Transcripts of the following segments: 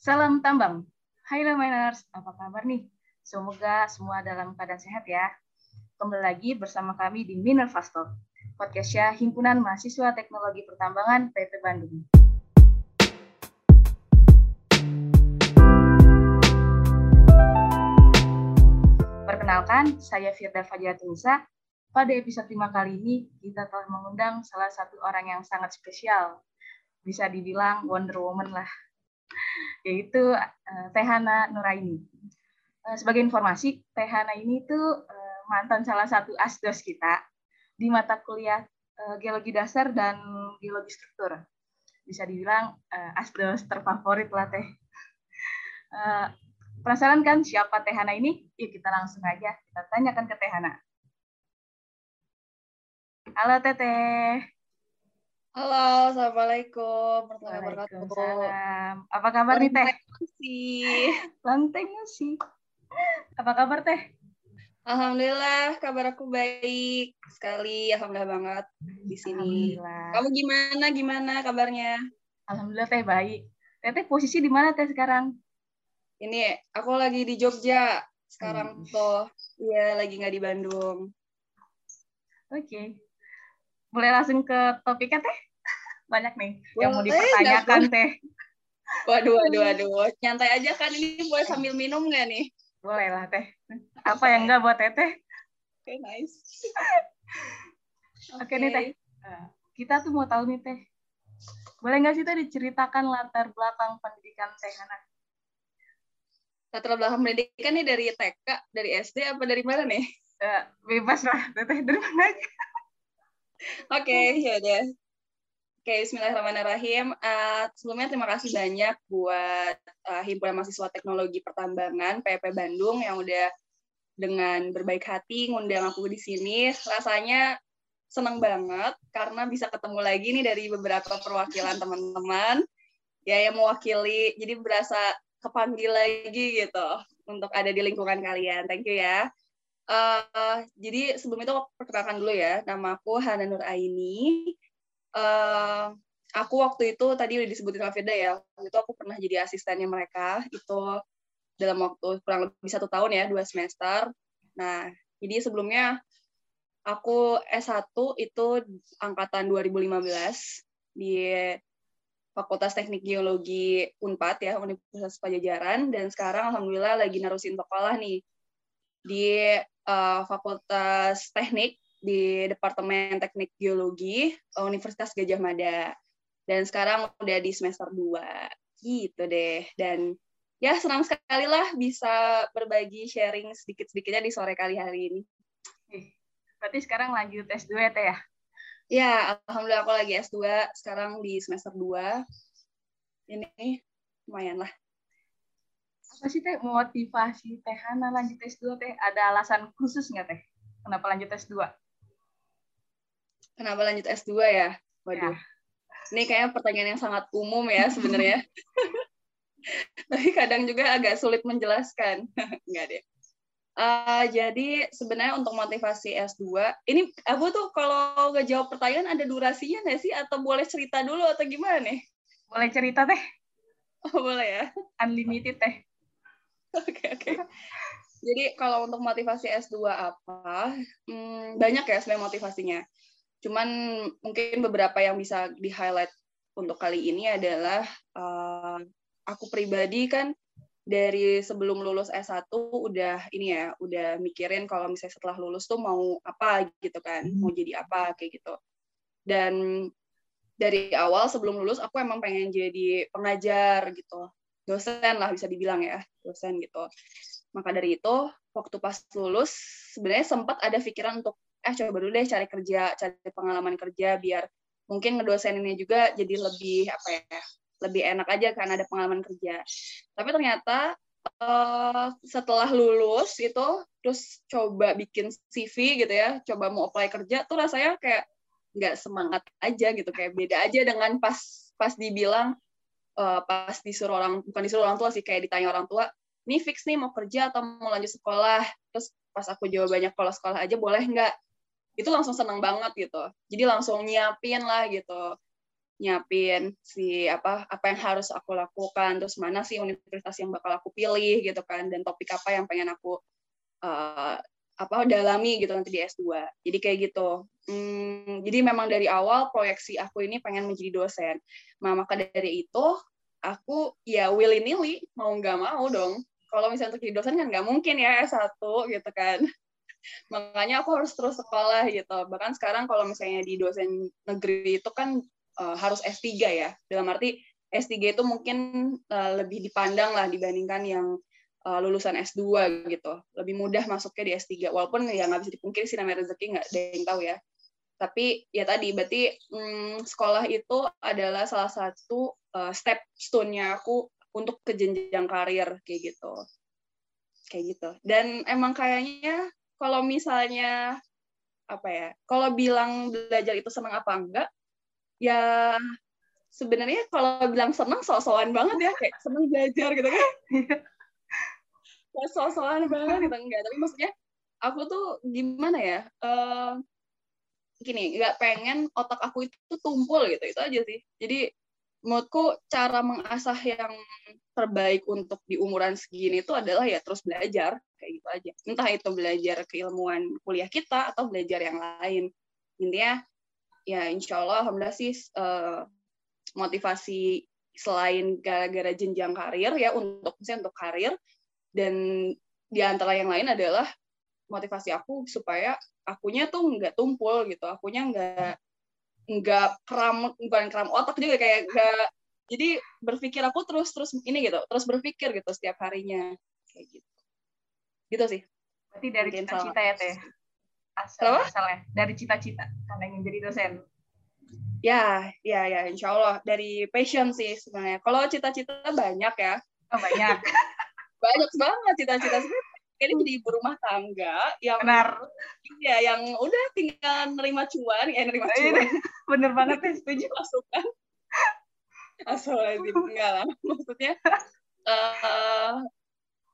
Salam tambang. Hai Leminers, apa kabar nih? Semoga semua dalam keadaan sehat ya. Kembali lagi bersama kami di Minerva Talk, podcastnya Himpunan Mahasiswa Teknologi Pertambangan PP Bandung. Perkenalkan, saya Firda Fajatunisa. Pada episode 5 kali ini, kita telah mengundang salah satu orang yang sangat spesial. Bisa dibilang Wonder Woman lah yaitu uh, Tehana Nuraini. Uh, sebagai informasi, Tehana ini tuh uh, mantan salah satu asdos kita di mata kuliah geologi dasar dan geologi struktur. Bisa dibilang asdos terfavorit lah Teh. Penasaran kan siapa Tehana ini? Yuk kita langsung aja kita tanyakan ke Tehana. Halo Teteh. Halo, Assalamualaikum Waalaikumsalam. Apa kabar nih Teh? sih. Lanteng sih. Apa kabar Teh? Alhamdulillah, kabar aku baik sekali. Alhamdulillah banget di sini. Kamu gimana? Gimana kabarnya? Alhamdulillah Teh baik. Teh posisi di mana Teh sekarang? Ini aku lagi di Jogja sekarang hmm. tuh. Iya, lagi nggak di Bandung. Oke. Okay boleh langsung ke topiknya teh banyak nih boleh, yang mau dipertanyakan teh. Waduh waduh waduh. nyantai aja kan ini boleh sambil minum nggak nih? Boleh lah teh. Apa yang enggak buat teteh? Oke okay, nice. Oke okay. nih teh. Kita tuh mau tahu nih teh. Boleh nggak sih teh diceritakan latar belakang pendidikan teh anak latar belakang pendidikan nih dari TK dari SD apa dari mana nih? Uh, bebas lah teteh. Dari mana aja? Oke, okay, ya udah. Oke, Bismillahirrahmanirrahim. Uh, sebelumnya terima kasih banyak buat uh, Himpunan Mahasiswa Teknologi Pertambangan PP Bandung yang udah dengan berbaik hati ngundang aku di sini. Rasanya senang banget karena bisa ketemu lagi nih dari beberapa perwakilan teman-teman ya yang mewakili. Jadi berasa kepanggil lagi gitu untuk ada di lingkungan kalian. Thank you ya. Uh, jadi sebelum itu perkenalkan dulu ya, nama aku Hana Nur Aini. Uh, aku waktu itu tadi udah disebutin sama Firda ya, waktu itu aku pernah jadi asistennya mereka, itu dalam waktu kurang lebih satu tahun ya, dua semester. Nah, jadi sebelumnya aku S1 itu angkatan 2015 di Fakultas Teknik Geologi Unpad ya, Universitas Pajajaran, dan sekarang Alhamdulillah lagi narusin sekolah nih di uh, Fakultas Teknik di Departemen Teknik Geologi Universitas Gajah Mada. Dan sekarang udah di semester 2. Gitu deh. Dan ya senang sekali lah bisa berbagi sharing sedikit-sedikitnya di sore kali hari ini. Berarti sekarang lanjut S2 ya, Teh ya? Ya, Alhamdulillah aku lagi S2, sekarang di semester 2. Ini lumayan lah apa sih teh motivasi teh Hana lanjut S2 teh? Ada alasan khusus nggak teh? Kenapa lanjut S2? Kenapa lanjut S2 ya? Waduh. Ya. Ini kayaknya pertanyaan yang sangat umum ya sebenarnya. Tapi kadang juga agak sulit menjelaskan. Enggak deh. Uh, jadi sebenarnya untuk motivasi S2, ini aku tuh kalau nggak jawab pertanyaan ada durasinya nggak sih? Atau boleh cerita dulu atau gimana nih? Boleh cerita teh. Oh, boleh ya. Unlimited teh. Oke oke. Jadi kalau untuk motivasi S2 apa? Hmm, banyak ya sebenarnya motivasinya. Cuman mungkin beberapa yang bisa di-highlight untuk kali ini adalah uh, aku pribadi kan dari sebelum lulus S1 udah ini ya, udah mikirin kalau misalnya setelah lulus tuh mau apa gitu kan, hmm. mau jadi apa kayak gitu. Dan dari awal sebelum lulus aku emang pengen jadi pengajar gitu dosen lah bisa dibilang ya dosen gitu maka dari itu waktu pas lulus sebenarnya sempat ada pikiran untuk eh coba dulu deh cari kerja cari pengalaman kerja biar mungkin ngedoseninnya juga jadi lebih apa ya lebih enak aja karena ada pengalaman kerja. Tapi ternyata uh, setelah lulus itu terus coba bikin CV gitu ya coba mau apply kerja tuh rasanya kayak nggak semangat aja gitu kayak beda aja dengan pas pas dibilang uh, pas disuruh orang bukan disuruh orang tua sih kayak ditanya orang tua ini fix nih mau kerja atau mau lanjut sekolah? Terus pas aku jawabannya kalau sekolah aja boleh nggak itu langsung seneng banget gitu. Jadi langsung nyiapin lah gitu. Nyiapin si apa apa yang harus aku lakukan. Terus mana sih universitas yang bakal aku pilih gitu kan. Dan topik apa yang pengen aku uh, apa dalami gitu nanti di S2 jadi kayak gitu. Hmm, jadi memang dari awal proyeksi aku ini pengen menjadi dosen. Nah maka dari itu aku ya willy nilly mau nggak mau dong. Kalau misalnya untuk jadi dosen kan nggak mungkin ya S1 gitu kan makanya aku harus terus sekolah gitu bahkan sekarang kalau misalnya di dosen negeri itu kan uh, harus S3 ya. Dalam arti S3 itu mungkin uh, lebih dipandang lah dibandingkan yang uh, lulusan S2 gitu. Lebih mudah masuknya di S3. Walaupun ya nggak bisa dipungkiri sih namanya rezeki nggak ada yang tahu ya. Tapi ya tadi berarti hmm, sekolah itu adalah salah satu uh, step stone-nya aku untuk ke jenjang karir kayak gitu. Kayak gitu. Dan emang kayaknya kalau misalnya apa ya? Kalau bilang belajar itu senang apa enggak? ya sebenarnya kalau bilang senang so-soan banget ya kayak senang belajar gitu kan so-soan banget gitu enggak tapi maksudnya aku tuh gimana ya uh, gini nggak pengen otak aku itu tumpul gitu itu aja sih jadi menurutku cara mengasah yang terbaik untuk di umuran segini itu adalah ya terus belajar kayak gitu aja. Entah itu belajar keilmuan kuliah kita atau belajar yang lain. Intinya ya insya Allah alhamdulillah sih uh, motivasi selain gara-gara jenjang karir ya untuk misalnya untuk karir dan di antara yang lain adalah motivasi aku supaya akunya tuh nggak tumpul gitu akunya nggak nggak kram bukan kram otak juga kayak nggak jadi berpikir aku terus terus ini gitu terus berpikir gitu setiap harinya kayak gitu. Gitu sih. Berarti dari cita-cita ya teh? Asal asalnya dari cita-cita karena ingin jadi dosen. Ya ya ya insya Allah. Dari passion sih sebenarnya. Kalau cita-cita banyak ya. Oh, banyak. Banyak banget cita-cita ini jadi ibu rumah tangga yang benar. ya yang udah tinggal nerima cuan ya nerima iya, cuan. bener banget ya setuju masukan asal enggak lah. Maksudnya uh,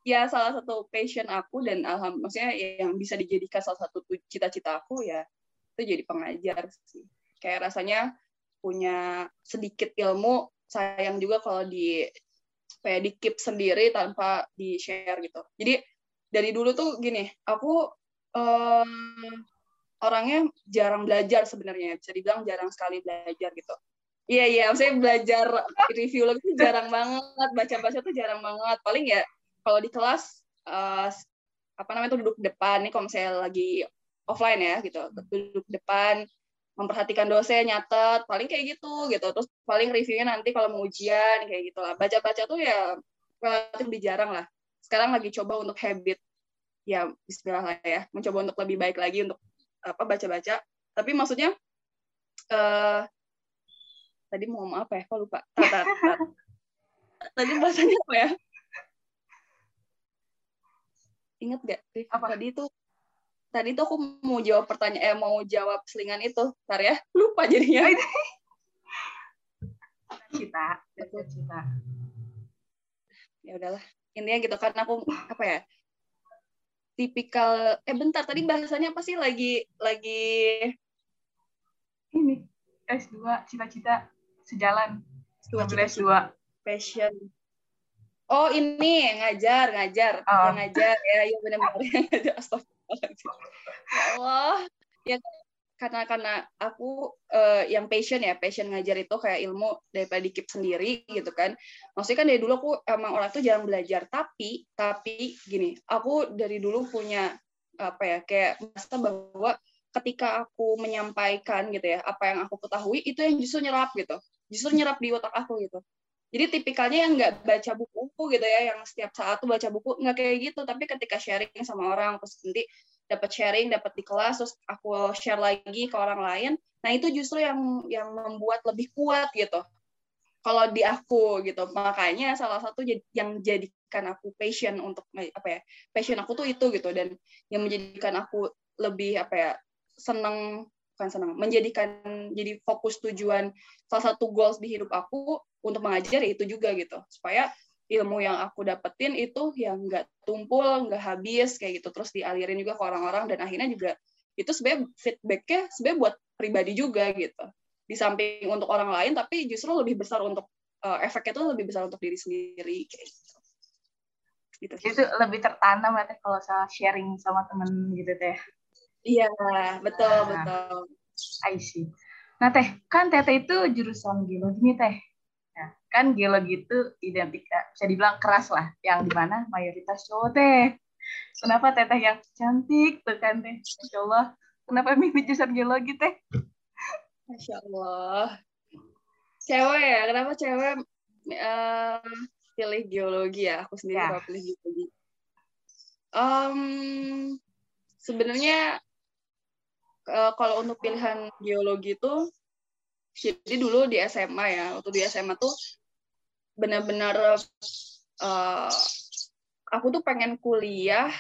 ya salah satu passion aku dan alham maksudnya yang bisa dijadikan salah satu cita-cita aku ya itu jadi pengajar sih. Kayak rasanya punya sedikit ilmu sayang juga kalau di kayak di keep sendiri tanpa di share gitu. Jadi dari dulu tuh gini aku um, orangnya jarang belajar sebenarnya. Bisa dibilang jarang sekali belajar gitu. Iya iya maksudnya belajar review lagi jarang banget. Baca-baca tuh jarang banget. Paling ya kalau di kelas uh, apa namanya tuh duduk depan. Nih kalau misalnya lagi offline ya gitu. Duduk depan memperhatikan dosen nyatet. Paling kayak gitu gitu. Terus paling reviewnya nanti kalau mau ujian kayak gitu lah. Baca-baca tuh ya relatif lebih jarang lah sekarang lagi coba untuk habit ya Bismillah lah ya mencoba untuk lebih baik lagi untuk apa baca-baca tapi maksudnya uh, tadi mau ngomong apa ya kok lupa tat, tadi bahasanya apa ya Ingat gak? Apa? Tadi itu tadi tuh aku mau jawab pertanyaan eh mau jawab selingan itu. Ntar ya, lupa jadinya. Cita, cita. Ya udahlah. Intinya gitu kan aku apa ya? Tipikal eh bentar tadi bahasanya apa sih lagi lagi ini S2 cita-cita sejalan. S2 S2 passion Oh ini ngajar, ngajar, oh. yang ngajar ya, ya benar-benar yang ngajar. Astagfirullahaladzim. Ya Allah, ya karena karena aku uh, yang passion ya, passion ngajar itu kayak ilmu daripada dikip sendiri gitu kan. Maksudnya kan dari dulu aku emang orang tuh jarang belajar, tapi tapi gini, aku dari dulu punya apa ya kayak merasa bahwa ketika aku menyampaikan gitu ya apa yang aku ketahui itu yang justru nyerap gitu. Justru nyerap di otak aku gitu. Jadi tipikalnya yang nggak baca buku gitu ya yang setiap saat tuh baca buku nggak kayak gitu. Tapi ketika sharing sama orang terus nanti dapat sharing dapat di kelas terus aku share lagi ke orang lain. Nah itu justru yang yang membuat lebih kuat gitu. Kalau di aku gitu. Makanya salah satu yang jadikan aku passion untuk apa ya passion aku tuh itu gitu. Dan yang menjadikan aku lebih apa ya seneng bukan senang menjadikan jadi fokus tujuan salah satu goals di hidup aku untuk mengajar ya itu juga gitu. Supaya ilmu yang aku dapetin itu yang nggak tumpul nggak habis kayak gitu terus dialirin juga ke orang-orang dan akhirnya juga itu sebenarnya feedbacknya sebenarnya buat pribadi juga gitu di samping untuk orang lain tapi justru lebih besar untuk uh, efeknya tuh lebih besar untuk diri sendiri kayak gitu. Gitu. Itu lebih tertanam ya teh kalau saya sharing sama temen gitu teh. Iya, betul, nah, betul. I see. Nah teh, kan teteh itu jurusan geologi nih teh. Kan geologi itu identik bisa dibilang keras lah, yang di mana mayoritas cowok teh. Kenapa teteh yang cantik tuh kan teh? Masya Allah. Kenapa milih jurusan geologi teh? Masya Allah cewek ya kenapa cewek uh, pilih geologi ya aku sendiri ya. pilih geologi um, sebenarnya uh, kalau untuk pilihan geologi itu jadi dulu di SMA ya waktu di SMA tuh benar-benar uh, aku tuh pengen kuliah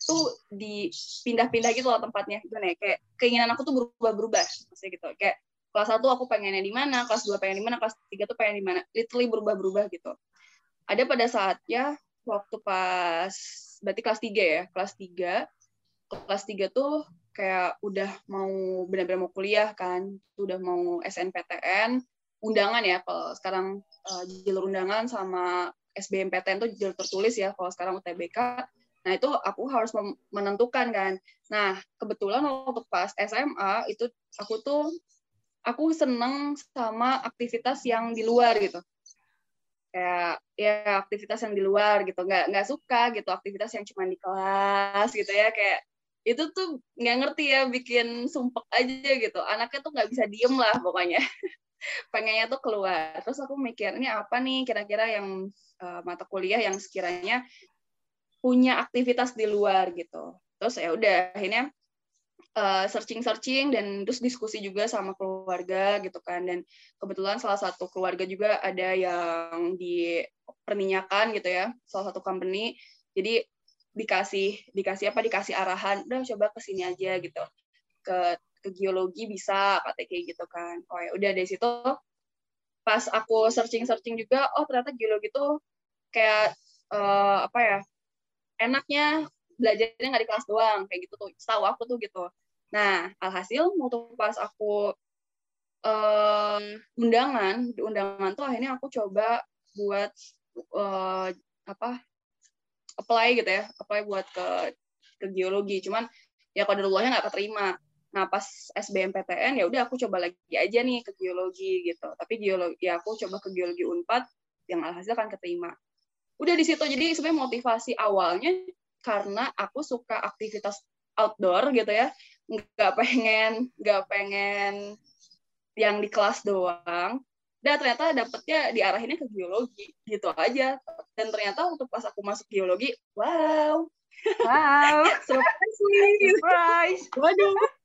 tuh di pindah-pindah gitu loh tempatnya gimana ya kayak keinginan aku tuh berubah-berubah maksudnya gitu. Kayak kelas satu aku pengennya di mana kelas dua pengen di mana kelas tiga tuh pengen di mana. Literally berubah-berubah gitu. Ada pada saatnya waktu pas berarti kelas tiga ya kelas tiga kelas tiga tuh kayak udah mau benar-benar mau kuliah kan udah mau SNPTN undangan ya kalau sekarang uh, jalur undangan sama SBMPTN tuh jalur tertulis ya kalau sekarang UTBK Nah, itu aku harus menentukan kan. Nah, kebetulan waktu pas SMA itu aku tuh aku seneng sama aktivitas yang di luar gitu. Kayak ya aktivitas yang di luar gitu. Nggak nggak suka gitu aktivitas yang cuma di kelas gitu ya. Kayak itu tuh nggak ngerti ya bikin sumpek aja gitu. Anaknya tuh nggak bisa diem lah pokoknya pengennya tuh keluar. Terus aku mikir ini apa nih kira-kira yang uh, mata kuliah yang sekiranya punya aktivitas di luar gitu. Terus ya udah akhirnya Eh, searching-searching dan terus diskusi juga sama keluarga gitu kan. Dan kebetulan salah satu keluarga juga ada yang di perminyakan gitu ya salah satu company. Jadi dikasih dikasih apa dikasih arahan udah coba ke sini aja gitu. Ke ke geologi bisa katanya kayak gitu kan. Oh ya udah dari situ pas aku searching searching juga oh ternyata geologi tuh kayak uh, apa ya enaknya belajarnya nggak di kelas doang kayak gitu tuh tahu aku tuh gitu. Nah alhasil waktu pas aku uh, undangan undangan tuh akhirnya aku coba buat uh, apa apply gitu ya apply buat ke ke geologi. Cuman ya kodarullahnya nggak keterima nah pas SBMPTN ya udah aku coba lagi aja nih ke geologi gitu. Tapi geologi ya aku coba ke geologi Unpad yang alhasil kan keterima. Udah di situ jadi sebenarnya motivasi awalnya karena aku suka aktivitas outdoor gitu ya. Nggak pengen nggak pengen yang di kelas doang. Dan ternyata dapetnya diarahinnya ke geologi gitu aja. Dan ternyata untuk pas aku masuk geologi wow. Wow. Surprise surprise. Waduh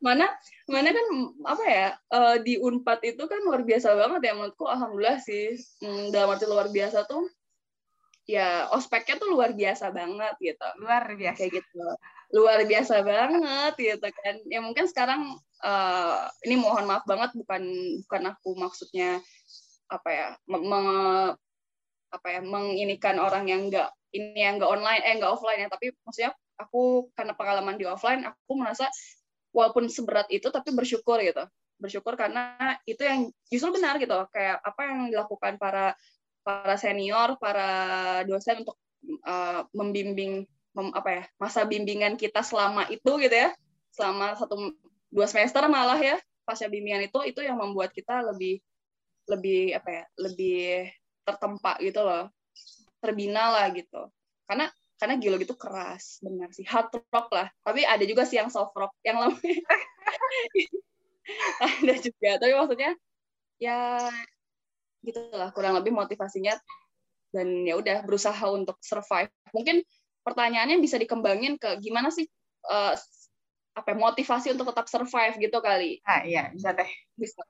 mana mana kan apa ya uh, di unpad itu kan luar biasa banget ya menurutku. Alhamdulillah sih. Hmm, dalam arti luar biasa tuh ya ospeknya tuh luar biasa banget gitu. Luar biasa. kayak gitu. Luar biasa banget gitu kan. Ya mungkin sekarang uh, ini mohon maaf banget bukan bukan aku maksudnya apa ya me, apa ya menginikan orang yang enggak ini yang enggak online eh enggak offline ya. Tapi maksudnya aku karena pengalaman di offline aku merasa walaupun seberat itu tapi bersyukur gitu. Bersyukur karena itu yang justru benar gitu kayak apa yang dilakukan para para senior, para dosen untuk uh, membimbing mem, apa ya masa bimbingan kita selama itu gitu ya, selama satu dua semester malah ya pasca bimbingan itu itu yang membuat kita lebih lebih apa ya lebih tertempa gitu loh. Terbina lah gitu. Karena karena geologi itu keras benar sih. Hard rock lah. Tapi ada juga sih yang soft rock yang lebih ada juga. Tapi maksudnya ya gitulah kurang lebih motivasinya. Dan ya udah berusaha untuk survive. Mungkin pertanyaannya bisa dikembangin ke gimana sih uh, apa ya, motivasi untuk tetap survive gitu kali. Ah iya bisa teh bisa.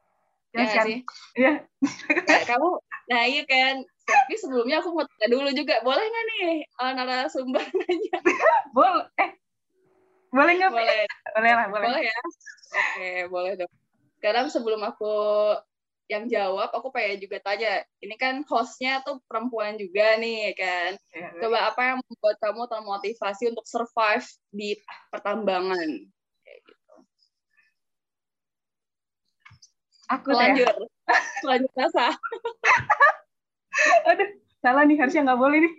Ya, ya sih? Iya. Nah, kamu nah iya kan tapi sebelumnya aku mau tanya dulu juga boleh nggak nih uh, narasumber nanya? Boleh eh boleh nggak boleh. Boleh lah boleh. Boleh ya? Oke boleh dong. Sekarang sebelum aku yang jawab aku pengen juga tanya ini kan hostnya tuh perempuan juga nih kan? Ya, coba apa yang membuat kamu termotivasi untuk survive di pertambangan? Kayak gitu. Aku lanjut. lanjut rasa. Aduh, salah nih harusnya nggak boleh nih.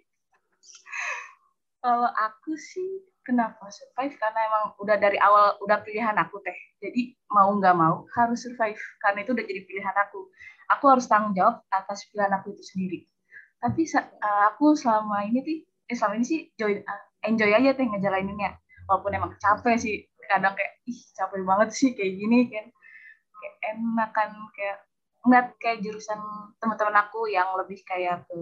Kalau aku sih kenapa survive karena emang udah dari awal udah pilihan aku teh. Jadi mau nggak mau harus survive karena itu udah jadi pilihan aku. Aku harus tanggung jawab atas pilihan aku itu sendiri. Tapi uh, aku selama ini sih, eh selama ini sih join, uh, enjoy aja teh ngejalaninnya. Walaupun emang capek sih, kadang kayak ih capek banget sih kayak gini kan. Kayak enakan kayak ngeliat kayak jurusan teman-teman aku yang lebih kayak ke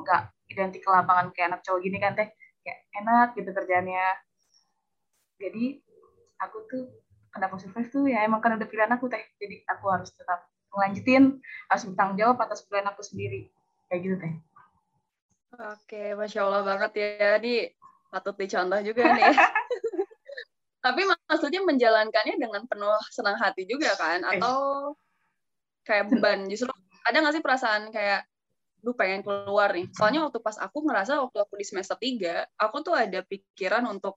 nggak identik ke lapangan kayak anak cowok gini kan teh. Kayak enak gitu kerjanya jadi aku tuh kenapa survive tuh ya emang kan udah pilihan aku teh. Jadi aku harus tetap melanjutin harus bertanggung jawab atas pilihan aku sendiri. Kayak gitu teh. Oke masya allah banget ya. Ini patut dicontoh juga nih. Tapi maksudnya menjalankannya dengan penuh senang hati juga kan? Eh. Kayak beban justru ada nggak sih perasaan kayak lu pengen keluar nih. Soalnya waktu pas aku ngerasa waktu aku di semester 3, aku tuh ada pikiran untuk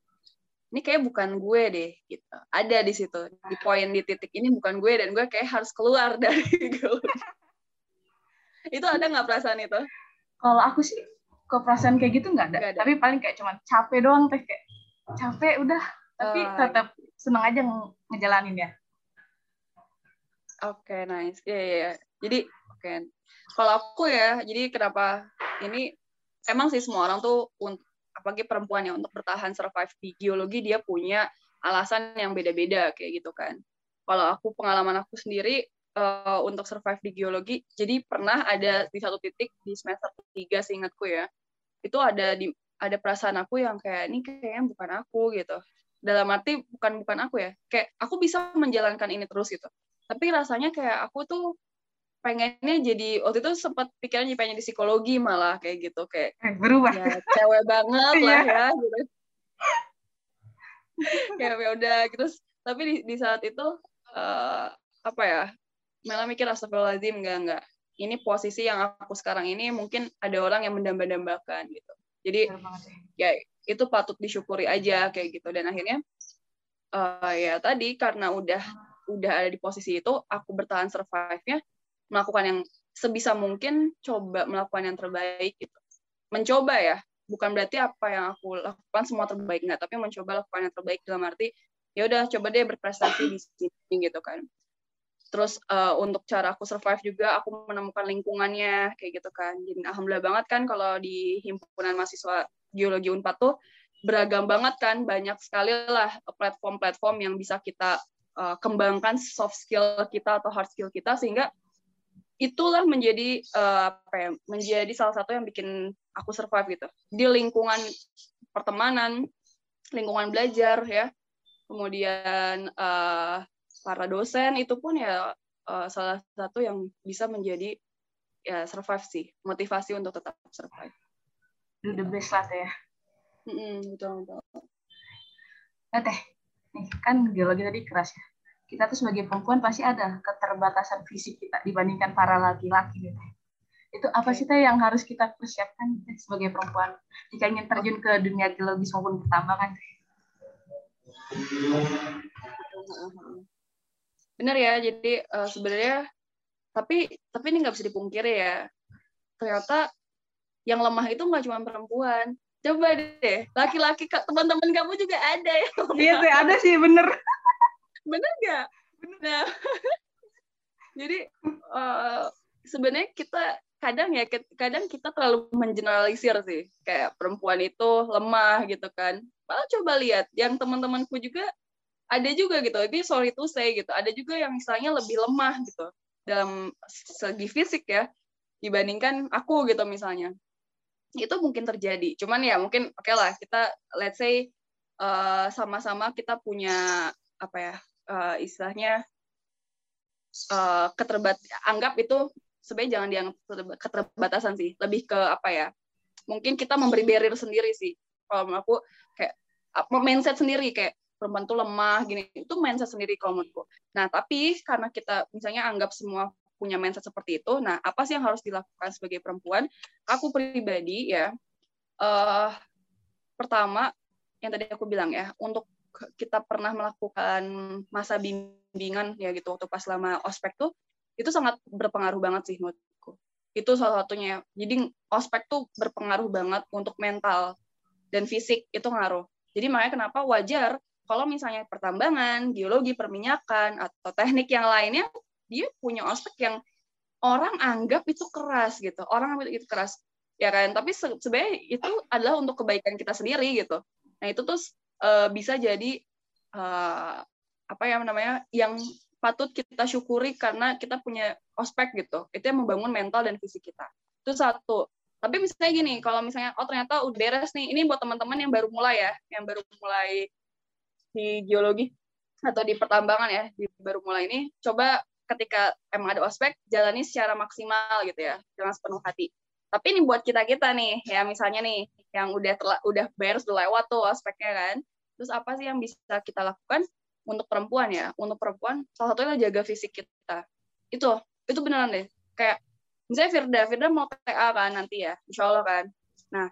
ini kayak bukan gue deh gitu. Ada di situ. Di poin di titik ini bukan gue dan gue kayak harus keluar dari gue. itu ada nggak perasaan itu? Kalau aku sih ke perasaan kayak gitu nggak ada. ada. Tapi paling kayak cuma capek doang teh kayak capek udah. Tapi uh, tetap seneng aja ngejalanin ya. Oke, okay, nice. Iya, yeah, iya. Yeah. Jadi, oke. Okay. Kalau aku ya, jadi kenapa ini emang sih semua orang tuh apalagi perempuan ya untuk bertahan survive di geologi dia punya alasan yang beda-beda kayak gitu kan. Kalau aku pengalaman aku sendiri uh, untuk survive di geologi, jadi pernah ada di satu titik di semester tiga seingatku ya, itu ada di ada perasaan aku yang kayak ini kayaknya bukan aku gitu. Dalam arti bukan bukan aku ya, kayak aku bisa menjalankan ini terus gitu tapi rasanya kayak aku tuh pengennya jadi waktu itu sempat pikiran jadi pengen di psikologi malah kayak gitu. Kayak eh, berubah. ya cewek banget lah iya. ya gitu. Kayak ya udah gitu tapi di, di saat itu uh, apa ya malah mikir astagfirullahaladzim enggak enggak ini posisi yang aku sekarang ini mungkin ada orang yang mendamba-dambakan gitu. Jadi ya itu patut disyukuri aja kayak gitu. Dan akhirnya uh, ya tadi karena udah udah ada di posisi itu aku bertahan survive-nya melakukan yang sebisa mungkin coba melakukan yang terbaik gitu. Mencoba ya bukan berarti apa yang aku lakukan semua terbaik nggak tapi mencoba lakukan yang terbaik dalam arti ya udah coba deh berprestasi di sini gitu kan. Terus uh, untuk cara aku survive juga aku menemukan lingkungannya kayak gitu kan. Jadi alhamdulillah banget kan kalau di himpunan mahasiswa geologi unpad tuh beragam banget kan banyak sekali lah platform-platform yang bisa kita uh, kembangkan soft skill kita atau hard skill kita sehingga itulah menjadi uh, apa ya menjadi salah satu yang bikin aku survive gitu. Di lingkungan pertemanan lingkungan belajar ya. Kemudian uh, para dosen itu pun ya uh, salah satu yang bisa menjadi ya survive sih. Motivasi untuk tetap survive. Do the best lah ya. Mm -hmm, betul betul. Nah teh nih kan geologi tadi keras ya. Kita tuh sebagai perempuan pasti ada keterbatasan fisik kita dibandingkan para laki-laki gitu itu apa sih teh yang harus kita persiapkan sebagai perempuan? Jika ingin terjun ke dunia geologis maupun pertambangan benar ya jadi uh, sebenarnya tapi tapi ini nggak bisa dipungkiri ya. Ternyata yang lemah itu nggak cuma perempuan coba deh laki-laki teman-teman kamu juga ada ya. Iya sih ada sih bener. Bener nggak? Nah jadi uh, sebenarnya kita kadang ya kadang kita terlalu mengeneralisir sih. Kayak perempuan itu lemah gitu kan. Malah coba lihat yang teman-temanku juga ada juga gitu. Ini sorry to say gitu ada juga yang misalnya lebih lemah gitu. Dalam segi fisik ya dibandingkan aku gitu misalnya itu mungkin terjadi. Cuman ya mungkin oke okay lah kita let's say uh, sama-sama kita punya apa ya uh, istilahnya uh, keterbat anggap itu sebenarnya jangan dianggap keterbatasan sih. Lebih ke apa ya mungkin kita memberi barrier sendiri sih. Kalau aku kayak mindset sendiri kayak perempuan tuh lemah gini. Itu mindset sendiri kalau menurutku nah tapi karena kita misalnya anggap semua punya mindset seperti itu. Nah, apa sih yang harus dilakukan sebagai perempuan? Aku pribadi ya, uh, pertama yang tadi aku bilang ya, untuk kita pernah melakukan masa bimbingan ya gitu waktu pas lama ospek tuh itu sangat berpengaruh banget sih menurutku itu salah satunya jadi ospek tuh berpengaruh banget untuk mental dan fisik itu ngaruh jadi makanya kenapa wajar kalau misalnya pertambangan geologi perminyakan atau teknik yang lainnya dia punya ospek yang orang anggap itu keras gitu. Orang anggap itu keras. Ya kan? Tapi se sebenarnya itu adalah untuk kebaikan kita sendiri gitu. Nah itu tuh uh, bisa jadi uh, apa ya namanya yang patut kita syukuri karena kita punya ospek gitu. Itu yang membangun mental dan fisik kita. Itu satu. Tapi misalnya gini kalau misalnya oh ternyata udah beres nih. Ini buat teman-teman yang baru mulai ya. Yang baru mulai di geologi atau di pertambangan ya. Di baru mulai ini coba ketika emang ada ospek jalani secara maksimal gitu ya dengan sepenuh hati. Tapi ini buat kita kita nih ya misalnya nih yang udah telah, udah beres udah lewat tuh ospeknya kan terus apa sih yang bisa kita lakukan untuk perempuan ya? Untuk perempuan salah satunya jaga fisik kita. Itu itu beneran deh. Kayak misalnya Firda Firda mau TA kan nanti ya Insya Allah kan. Nah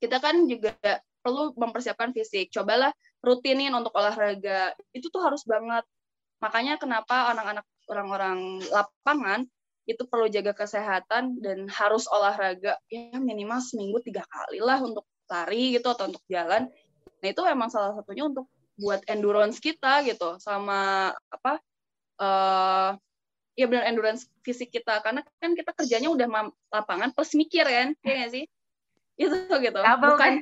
kita kan juga perlu mempersiapkan fisik. Cobalah rutinin untuk olahraga. Itu tuh harus banget Makanya kenapa anak-anak orang-orang lapangan itu perlu jaga kesehatan dan harus olahraga ya minimal seminggu tiga kali lah untuk lari gitu atau untuk jalan. Nah itu emang salah satunya untuk buat endurance kita gitu sama apa uh, ya benar endurance fisik kita. Karena kan kita kerjanya udah lapangan plus mikir kan ya gak sih? Itu gitu. Double bukan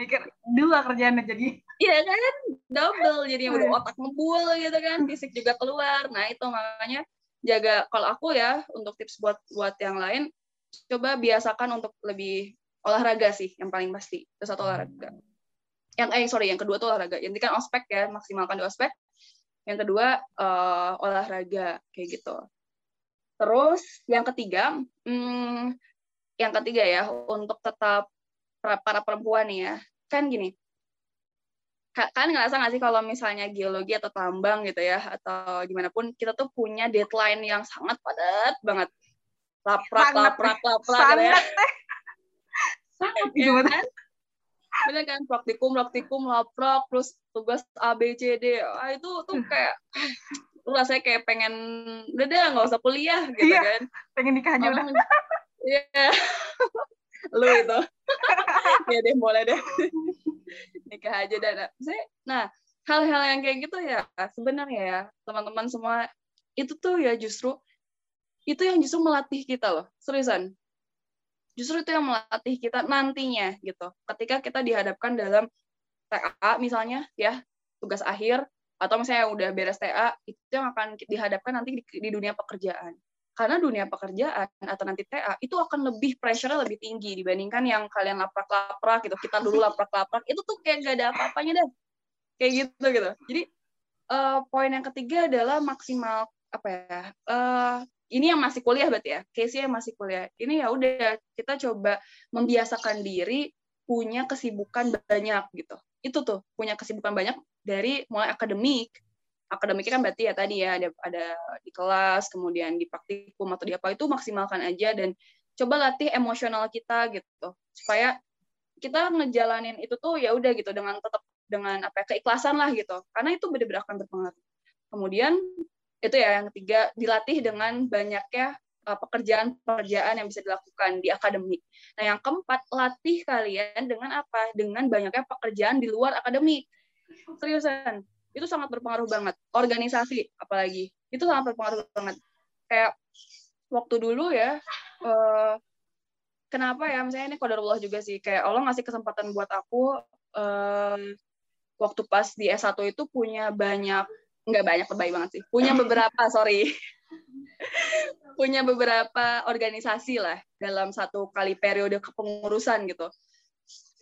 mikir dua kerjaan jadi. Iya kan, double jadi udah iya. otak ngebul gitu kan, fisik juga keluar. Nah itu makanya jaga kalau aku ya untuk tips buat buat yang lain coba biasakan untuk lebih olahraga sih yang paling pasti. Itu satu olahraga. Yang eh sorry yang kedua tuh olahraga. Yang kan ospek ya maksimalkan di ospek. Yang kedua uh, olahraga kayak gitu. Terus yang ketiga hmm, yang ketiga ya untuk tetap para perempuan ya. Kan gini kan ngerasa nggak sih kalau misalnya geologi atau tambang gitu ya atau gimana pun kita tuh punya deadline yang sangat padat banget. Laprak sangat, laprak laprak gitu ya. Sangat ya kan? Bener kan? Praktikum praktikum laprak terus tugas A B C D. Ah, itu tuh hmm. kayak lu rasanya kayak pengen udah deh nggak usah kuliah gitu iya, kan. Pengen nikah aja udah iya lu itu. Ya deh boleh deh. Nikah aja dan. Nah hal-hal yang kayak gitu ya sebenarnya ya teman-teman semua itu tuh ya justru itu yang justru melatih kita loh seriusan. Justru itu yang melatih kita nantinya gitu. Ketika kita dihadapkan dalam TA misalnya ya tugas akhir atau misalnya udah beres TA itu yang akan dihadapkan nanti di, di dunia pekerjaan karena dunia pekerjaan atau nanti TA itu akan lebih pressure lebih tinggi dibandingkan yang kalian laprak-laprak gitu. Kita dulu laprak-laprak itu tuh kayak gak ada apa-apanya deh kayak gitu gitu. Jadi uh, poin yang ketiga adalah maksimal apa ya uh, ini yang masih kuliah berarti ya case yang masih kuliah. Ini ya udah kita coba membiasakan diri punya kesibukan banyak gitu. Itu tuh punya kesibukan banyak dari mulai akademik akademiknya kan berarti ya tadi ya ada ada di kelas kemudian di praktikum atau di apa itu maksimalkan aja dan coba latih emosional kita gitu supaya kita ngejalanin itu tuh ya udah gitu dengan tetap dengan apa ya, keikhlasan lah gitu karena itu benar-benar akan berpengaruh kemudian itu ya yang ketiga dilatih dengan banyaknya uh, pekerjaan-pekerjaan yang bisa dilakukan di akademik. Nah, yang keempat, latih kalian dengan apa? Dengan banyaknya pekerjaan di luar akademik. Seriusan itu sangat berpengaruh banget. Organisasi apalagi. Itu sangat berpengaruh banget. Kayak waktu dulu ya, uh, kenapa ya misalnya ini Allah juga sih. Kayak Allah ngasih kesempatan buat aku uh, waktu pas di S1 itu punya banyak nggak banyak terbaik banget sih. Punya beberapa sorry. Punya beberapa organisasi lah dalam satu kali periode kepengurusan gitu.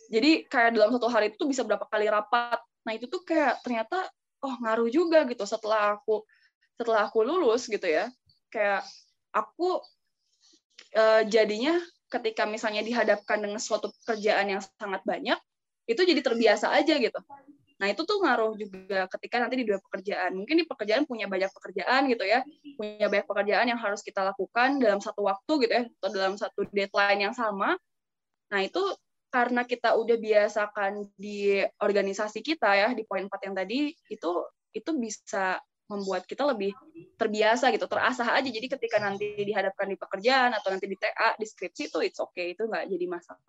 Jadi kayak dalam satu hari itu bisa berapa kali rapat. Nah itu tuh kayak ternyata oh ngaruh juga gitu setelah aku setelah aku lulus gitu ya. Kayak aku uh, jadinya ketika misalnya dihadapkan dengan suatu pekerjaan yang sangat banyak itu jadi terbiasa aja gitu. Nah itu tuh ngaruh juga ketika nanti di dua pekerjaan. Mungkin di pekerjaan punya banyak pekerjaan gitu ya. Punya banyak pekerjaan yang harus kita lakukan dalam satu waktu gitu ya atau dalam satu deadline yang sama. Nah itu karena kita udah biasakan di organisasi kita ya di poin 4 yang tadi itu itu bisa membuat kita lebih terbiasa gitu, terasah aja. Jadi ketika nanti dihadapkan di pekerjaan atau nanti di TA, di skripsi itu it's okay, itu nggak jadi masalah.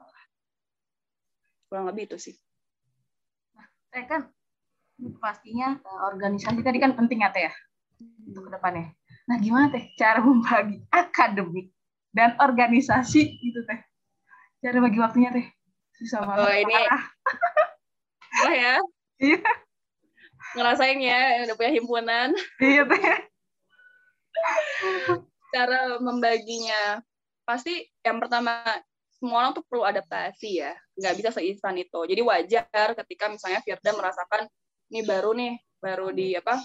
Kurang lebih itu sih. Nah, saya kan pastinya eh, organisasi tadi kan penting ya teh ya untuk ke depannya. Nah gimana teh cara membagi akademik dan organisasi gitu teh? Cara bagi waktunya teh susah banget. Oh ini, lah ya. Iya ngerasain ya udah punya himpunan. Iya teh. Cara membaginya pasti yang pertama semua orang tuh perlu adaptasi ya, nggak bisa seinstan itu. Jadi wajar ketika misalnya Firda merasakan ini baru nih, baru di apa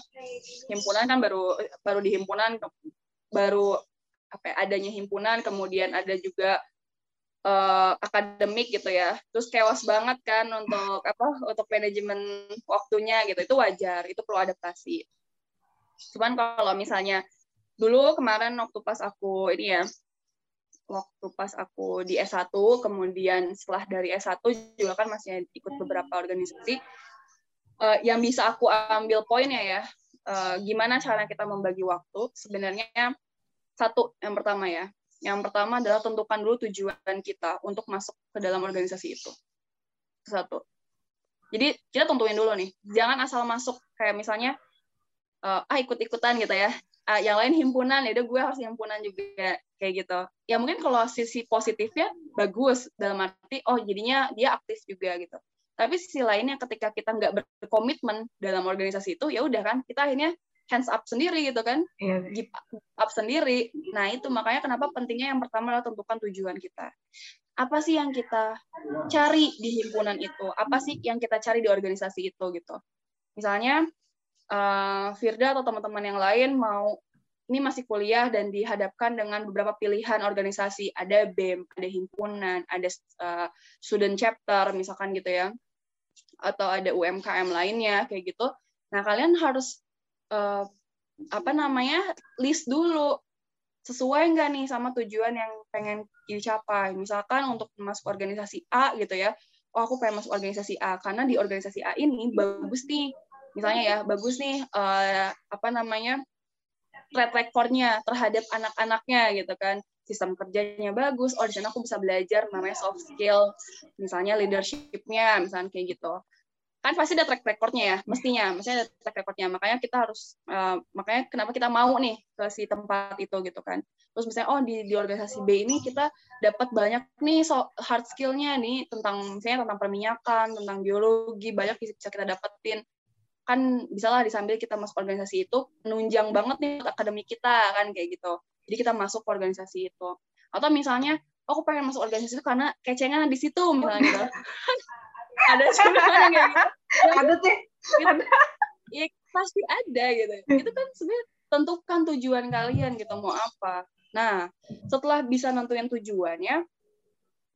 himpunan kan baru baru di himpunan baru apa ya, adanya himpunan, kemudian ada juga uh, akademik gitu ya. Terus kewas banget kan untuk apa untuk manajemen waktunya gitu. Itu wajar itu perlu adaptasi. Cuman kalau misalnya dulu kemarin waktu pas aku ini ya waktu pas aku di S1 kemudian setelah dari S1 juga kan masih ikut beberapa organisasi uh, yang bisa aku ambil poinnya ya uh, gimana cara kita membagi waktu? Sebenarnya satu yang pertama ya yang pertama adalah tentukan dulu tujuan kita untuk masuk ke dalam organisasi itu. Satu. Jadi kita tentuin dulu nih, jangan asal masuk kayak misalnya uh, ah ikut-ikutan gitu ya. Uh, yang lain himpunan, ya gue harus himpunan juga kayak gitu. Ya mungkin kalau sisi positifnya bagus dalam arti oh jadinya dia aktif juga gitu. Tapi sisi lainnya ketika kita nggak berkomitmen dalam organisasi itu ya udah kan kita akhirnya hands up sendiri gitu kan. Yeah. give up sendiri. Nah itu makanya kenapa pentingnya yang pertama adalah tentukan tujuan kita. Apa sih yang kita cari di himpunan itu? Apa sih yang kita cari di organisasi itu gitu? Misalnya uh, Firda atau teman-teman yang lain mau ini masih kuliah dan dihadapkan dengan beberapa pilihan organisasi. Ada BEM ada himpunan ada uh, student chapter misalkan gitu ya. Atau ada UMKM lainnya kayak gitu. Nah kalian harus uh, apa namanya list dulu. Sesuai nggak nih sama tujuan yang pengen dicapai? Misalkan untuk masuk organisasi A gitu ya. Oh aku pengen masuk organisasi A. Karena di organisasi A ini bagus nih. Misalnya ya bagus nih uh, apa namanya track recordnya terhadap anak-anaknya gitu kan. Sistem kerjanya bagus. Oh di sana aku bisa belajar namanya soft skill. Misalnya leadershipnya misalnya kayak gitu kan pasti ada track recordnya ya mestinya mestinya ada track recordnya. Makanya kita harus uh, makanya kenapa kita mau nih ke si tempat itu gitu kan. Terus misalnya oh di, di organisasi B ini kita dapat banyak nih so, hard skillnya nih tentang misalnya tentang perminyakan tentang biologi banyak bisa kita dapetin. Kan bisalah disambil kita masuk organisasi itu menunjang banget nih akademik kita kan kayak gitu. Jadi kita masuk ke organisasi itu. Atau misalnya oh, aku pengen masuk organisasi itu karena kecengan di situ misalnya gitu ada juga yang kayak gitu. Ada sih. Ada. Ya pasti ada gitu. Itu kan sebenarnya tentukan tujuan kalian gitu mau apa. Nah setelah bisa nentuin tujuannya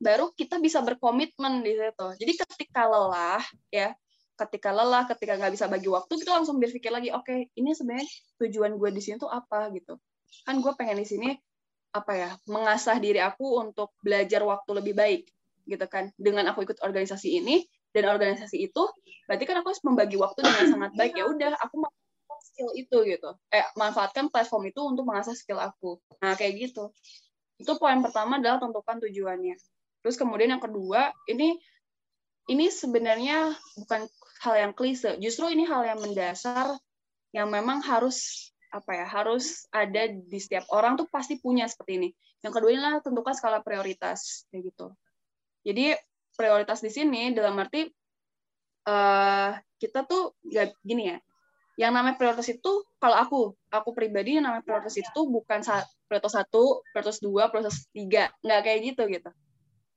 baru kita bisa berkomitmen di situ. Jadi ketika lelah ya ketika lelah ketika nggak bisa bagi waktu kita langsung berpikir lagi oke okay, ini sebenarnya tujuan gue di sini tuh apa? gitu. Kan gue pengen di sini apa ya mengasah diri aku untuk belajar waktu lebih baik gitu kan. Dengan aku ikut organisasi ini dan organisasi itu berarti kan aku harus membagi waktu dengan sangat baik. Ya udah aku manfaatkan skill itu gitu. Eh manfaatkan platform itu untuk mengasah skill aku. Nah kayak gitu. Itu poin pertama adalah tentukan tujuannya. Terus kemudian yang kedua ini ini sebenarnya bukan hal yang klise. Justru ini hal yang mendasar yang memang harus apa ya harus ada di setiap orang tuh pasti punya seperti ini. Yang kedua adalah tentukan skala prioritas kayak gitu jadi prioritas di sini dalam arti uh, kita tuh gak gini ya. Yang namanya prioritas itu kalau aku, aku pribadi yang namanya prioritas itu bukan prioritas satu, prioritas dua, prioritas tiga, nggak kayak gitu gitu.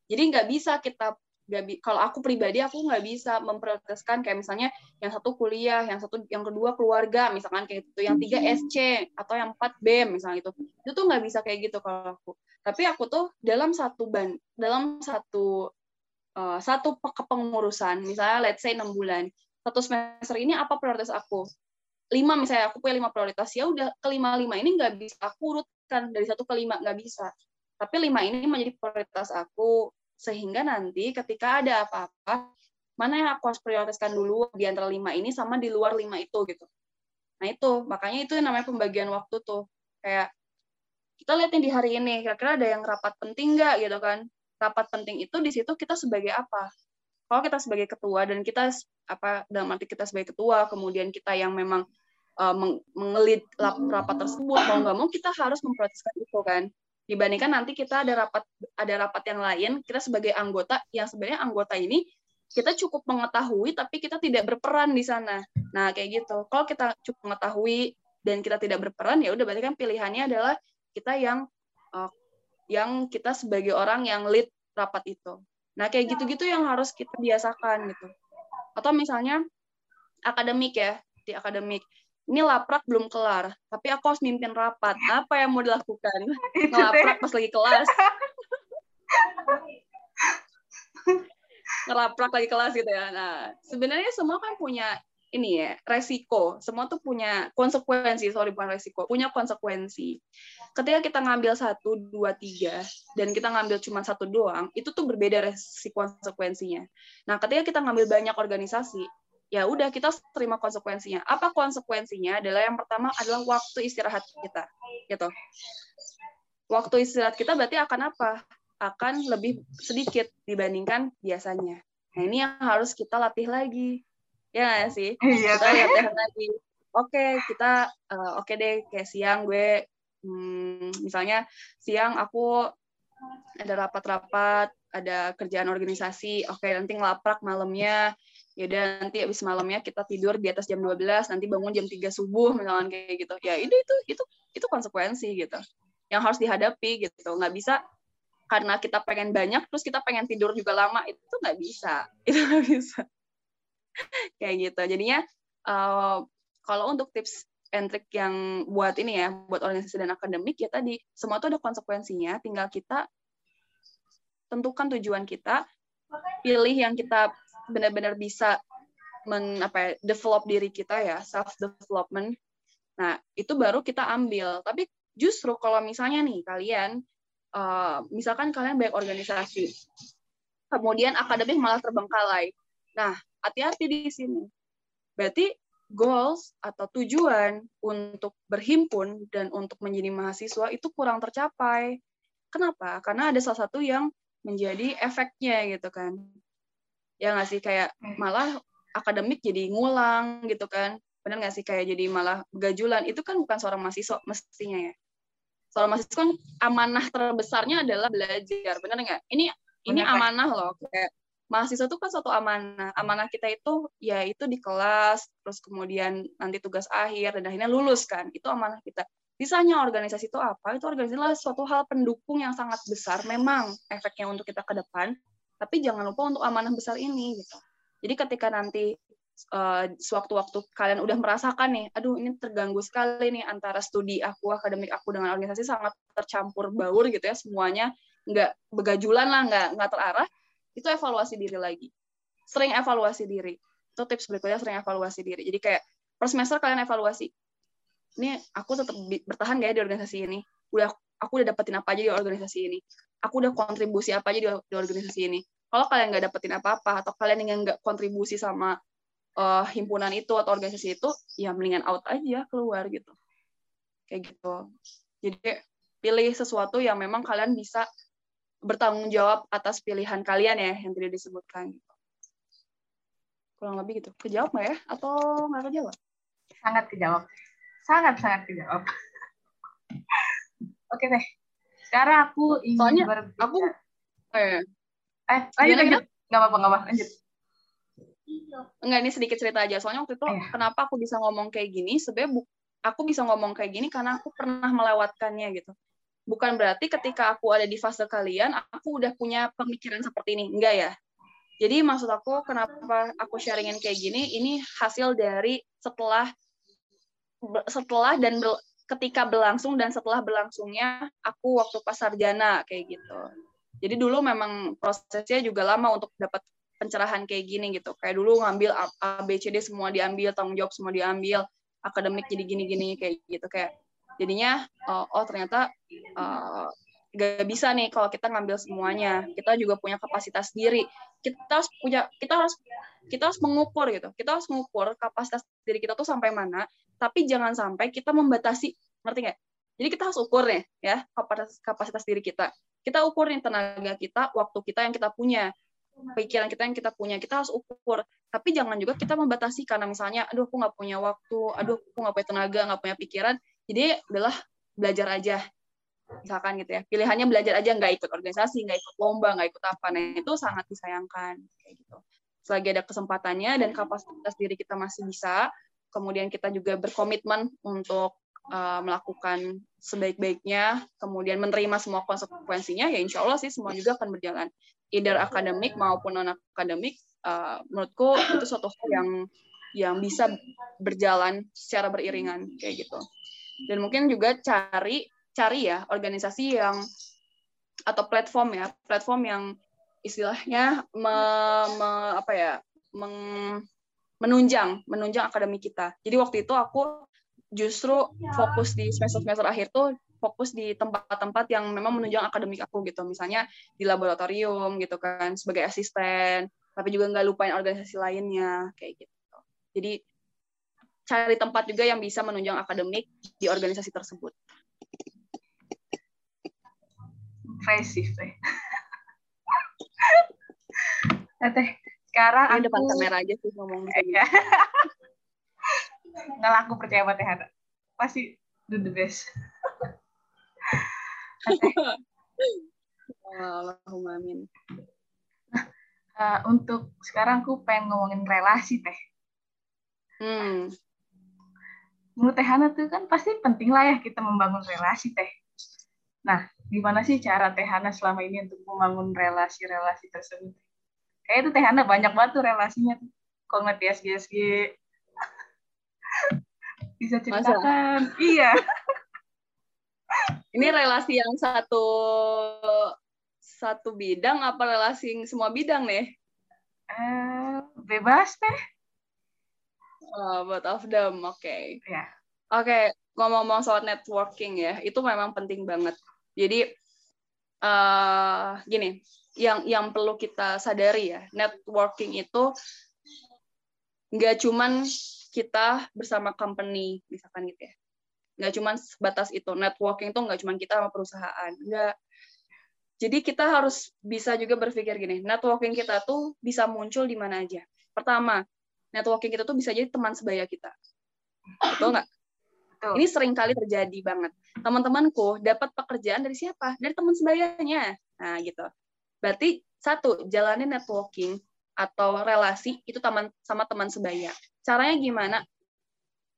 Jadi nggak bisa kita gak kalau aku pribadi aku nggak bisa memprioritaskan kayak misalnya yang satu kuliah, yang satu yang kedua keluarga, misalkan kayak gitu, yang tiga SC atau yang empat B misalnya itu, itu tuh nggak bisa kayak gitu kalau aku. Tapi aku tuh dalam satu ban, dalam satu uh, satu kepengurusan, misalnya let's say 6 bulan, satu semester ini apa prioritas aku? Lima misalnya aku punya lima prioritas, ya udah kelima lima ini nggak bisa aku urutkan dari satu ke lima nggak bisa. Tapi lima ini menjadi prioritas aku sehingga nanti ketika ada apa-apa, mana yang aku harus prioritaskan dulu di antara lima ini sama di luar lima itu gitu. Nah itu, makanya itu yang namanya pembagian waktu tuh. Kayak kita lihat di hari ini, kira-kira ada yang rapat penting nggak gitu kan? Rapat penting itu di situ kita sebagai apa? Kalau kita sebagai ketua dan kita apa dalam arti kita sebagai ketua, kemudian kita yang memang uh, mengelit rapat tersebut mau nggak mau kita harus memproteskan itu kan dibandingkan nanti kita ada rapat ada rapat yang lain kita sebagai anggota yang sebenarnya anggota ini kita cukup mengetahui tapi kita tidak berperan di sana. Nah kayak gitu. Kalau kita cukup mengetahui dan kita tidak berperan ya udah berarti kan pilihannya adalah kita yang uh, yang kita sebagai orang yang lead rapat itu. Nah kayak gitu-gitu yang harus kita biasakan gitu. Atau misalnya akademik ya di akademik ini laprak belum kelar, tapi aku harus mimpin rapat. Apa yang mau dilakukan? Ngelaprak pas lagi kelas. Ngelaprak lagi kelas gitu ya. Nah, sebenarnya semua kan punya ini ya, resiko. Semua tuh punya konsekuensi, sorry bukan resiko, punya konsekuensi. Ketika kita ngambil satu, dua, tiga, dan kita ngambil cuma satu doang, itu tuh berbeda resiko konsekuensinya. Nah, ketika kita ngambil banyak organisasi, ya udah kita terima konsekuensinya. Apa konsekuensinya? Adalah yang pertama adalah waktu istirahat kita, gitu. Waktu istirahat kita berarti akan apa? Akan lebih sedikit dibandingkan biasanya. Nah ini yang harus kita latih lagi, ya gak sih? Iya. Kita latihan lagi. Oke, kita uh, oke okay deh kayak siang gue, hmm, misalnya siang aku ada rapat-rapat, ada kerjaan organisasi, oke okay, nanti ngelaprak malamnya, ya udah nanti abis malamnya kita tidur di atas jam 12 nanti bangun jam 3 subuh misalkan kayak gitu. Ya itu itu itu itu konsekuensi gitu. Yang harus dihadapi gitu. Nggak bisa karena kita pengen banyak terus kita pengen tidur juga lama itu nggak bisa. Itu nggak bisa. Kayak gitu. Jadinya uh, kalau untuk tips and trick yang buat ini ya buat organisasi dan akademik ya tadi semua itu ada konsekuensinya. Tinggal kita tentukan tujuan kita pilih yang kita benar-benar bisa men apa ya, develop diri kita ya self development nah itu baru kita ambil. Tapi justru kalau misalnya nih kalian uh, misalkan kalian baik organisasi kemudian akademik malah terbengkalai. Nah hati-hati di sini. Berarti goals atau tujuan untuk berhimpun dan untuk menjadi mahasiswa itu kurang tercapai. Kenapa? Karena ada salah satu yang menjadi efeknya gitu kan ya nggak sih? Kayak malah akademik jadi ngulang gitu kan. Benar nggak sih? Kayak jadi malah gajulan itu kan bukan seorang mahasiswa mestinya ya. Seorang mahasiswa kan amanah terbesarnya adalah belajar. Benar nggak? Ini ini amanah loh. Kayak mahasiswa itu kan suatu amanah. Amanah kita itu ya itu di kelas terus kemudian nanti tugas akhir dan akhirnya lulus kan. Itu amanah kita. Misalnya organisasi itu apa? Itu organisasi adalah suatu hal pendukung yang sangat besar. Memang efeknya untuk kita ke depan, tapi jangan lupa untuk amanah besar ini gitu. Jadi ketika nanti uh, sewaktu-waktu kalian udah merasakan nih aduh ini terganggu sekali nih antara studi aku akademik aku dengan organisasi sangat tercampur baur gitu ya semuanya nggak begajulan lah nggak nggak terarah itu evaluasi diri lagi. Sering evaluasi diri. Itu tips berikutnya sering evaluasi diri. Jadi kayak per semester kalian evaluasi ini aku tetap bertahan gak ya di organisasi ini? Udah aku udah dapetin apa aja di organisasi ini. Aku udah kontribusi apa aja di, di organisasi ini. Kalau kalian nggak dapetin apa-apa atau kalian yang nggak kontribusi sama uh, himpunan itu atau organisasi itu ya mendingan out aja keluar gitu. Kayak gitu. Jadi pilih sesuatu yang memang kalian bisa bertanggung jawab atas pilihan kalian ya yang tidak disebutkan gitu. Kurang lebih gitu. Kejawab nggak ya? Atau nggak kejawab? Sangat kejawab. Sangat sangat kejawab oke deh sekarang aku ingin Soalnya berbicara. aku eh, eh lanjut lanjut nggak apa-apa nggak apa lanjut Enggak, ini sedikit cerita aja. Soalnya waktu itu eh. kenapa aku bisa ngomong kayak gini, sebenarnya aku bisa ngomong kayak gini karena aku pernah melewatkannya gitu. Bukan berarti ketika aku ada di fase kalian, aku udah punya pemikiran seperti ini. Enggak ya. Jadi maksud aku kenapa aku sharingin kayak gini, ini hasil dari setelah setelah dan ketika berlangsung dan setelah berlangsungnya aku waktu pas sarjana kayak gitu. Jadi dulu memang prosesnya juga lama untuk dapat pencerahan kayak gini gitu. Kayak dulu ngambil A, B, C, D semua diambil, tanggung jawab semua diambil, akademik jadi gini-gini kayak gitu kayak jadinya uh, oh ternyata uh, gak bisa nih kalau kita ngambil semuanya kita juga punya kapasitas diri kita harus punya kita harus kita harus mengukur gitu. Kita harus mengukur kapasitas diri kita tuh sampai mana tapi jangan sampai kita membatasi ngerti nggak? Jadi kita harus ukur nih ya kapasitas kapasitas diri kita. Kita ukur nih tenaga kita waktu kita yang kita punya pikiran kita yang kita punya kita harus ukur. Tapi jangan juga kita membatasi karena misalnya aduh aku nggak punya waktu aduh aku nggak punya tenaga nggak punya pikiran jadi adalah belajar aja misalkan gitu ya pilihannya belajar aja nggak ikut organisasi nggak ikut lomba nggak ikut apa. Nah itu sangat disayangkan kayak gitu. Selagi ada kesempatannya dan kapasitas diri kita masih bisa kemudian kita juga berkomitmen untuk uh, melakukan sebaik-baiknya kemudian menerima semua konsekuensinya ya insya Allah sih semua juga akan berjalan. Either akademik maupun non akademik uh, menurutku itu suatu hal yang yang bisa berjalan secara beriringan kayak gitu. Dan mungkin juga cari cari ya organisasi yang atau platform ya platform yang istilahnya me, me, apa ya meng, menunjang menunjang akademi kita. Jadi waktu itu aku justru fokus di semester semester akhir tuh fokus di tempat-tempat yang memang menunjang akademik aku gitu. Misalnya di laboratorium gitu kan sebagai asisten tapi juga nggak lupain organisasi lainnya kayak gitu. Jadi cari tempat juga yang bisa menunjang akademik di organisasi tersebut impresif teh teh sekarang aku depan kamera aja sih ngomong ya. nggak laku percaya sama teh pasti do the best Allahumma amin. Nah, uh, untuk sekarang aku pengen ngomongin relasi teh. Hmm. Menurut Teh Hana tuh kan pasti penting lah ya kita membangun relasi teh. Nah, gimana sih cara Teh Hana selama ini untuk membangun relasi-relasi tersebut? Kayak itu Teh Hana banyak banget tuh relasinya tuh. Kalau nggak SG Bisa ceritakan. Masa? Iya. Ini relasi yang satu satu bidang apa relasi yang semua bidang nih? Uh, bebas deh. Oh, both of them, oke. Okay. Ya. Yeah. Oke, okay. ngomong-ngomong soal networking ya, itu memang penting banget. Jadi uh, gini, yang yang perlu kita sadari ya, networking itu nggak cuman kita bersama company misalkan gitu ya. Nggak cuma sebatas itu networking itu nggak cuma kita sama perusahaan nggak. Jadi kita harus bisa juga berpikir gini networking kita tuh bisa muncul di mana aja. Pertama networking kita tuh bisa jadi teman sebaya kita. Betul nggak Betul. Ini sering kali terjadi banget. Teman-temanku dapat pekerjaan dari siapa? Dari teman sebayanya. Nah, gitu. Berarti satu, jalanin networking atau relasi itu teman sama teman sebaya. Caranya gimana?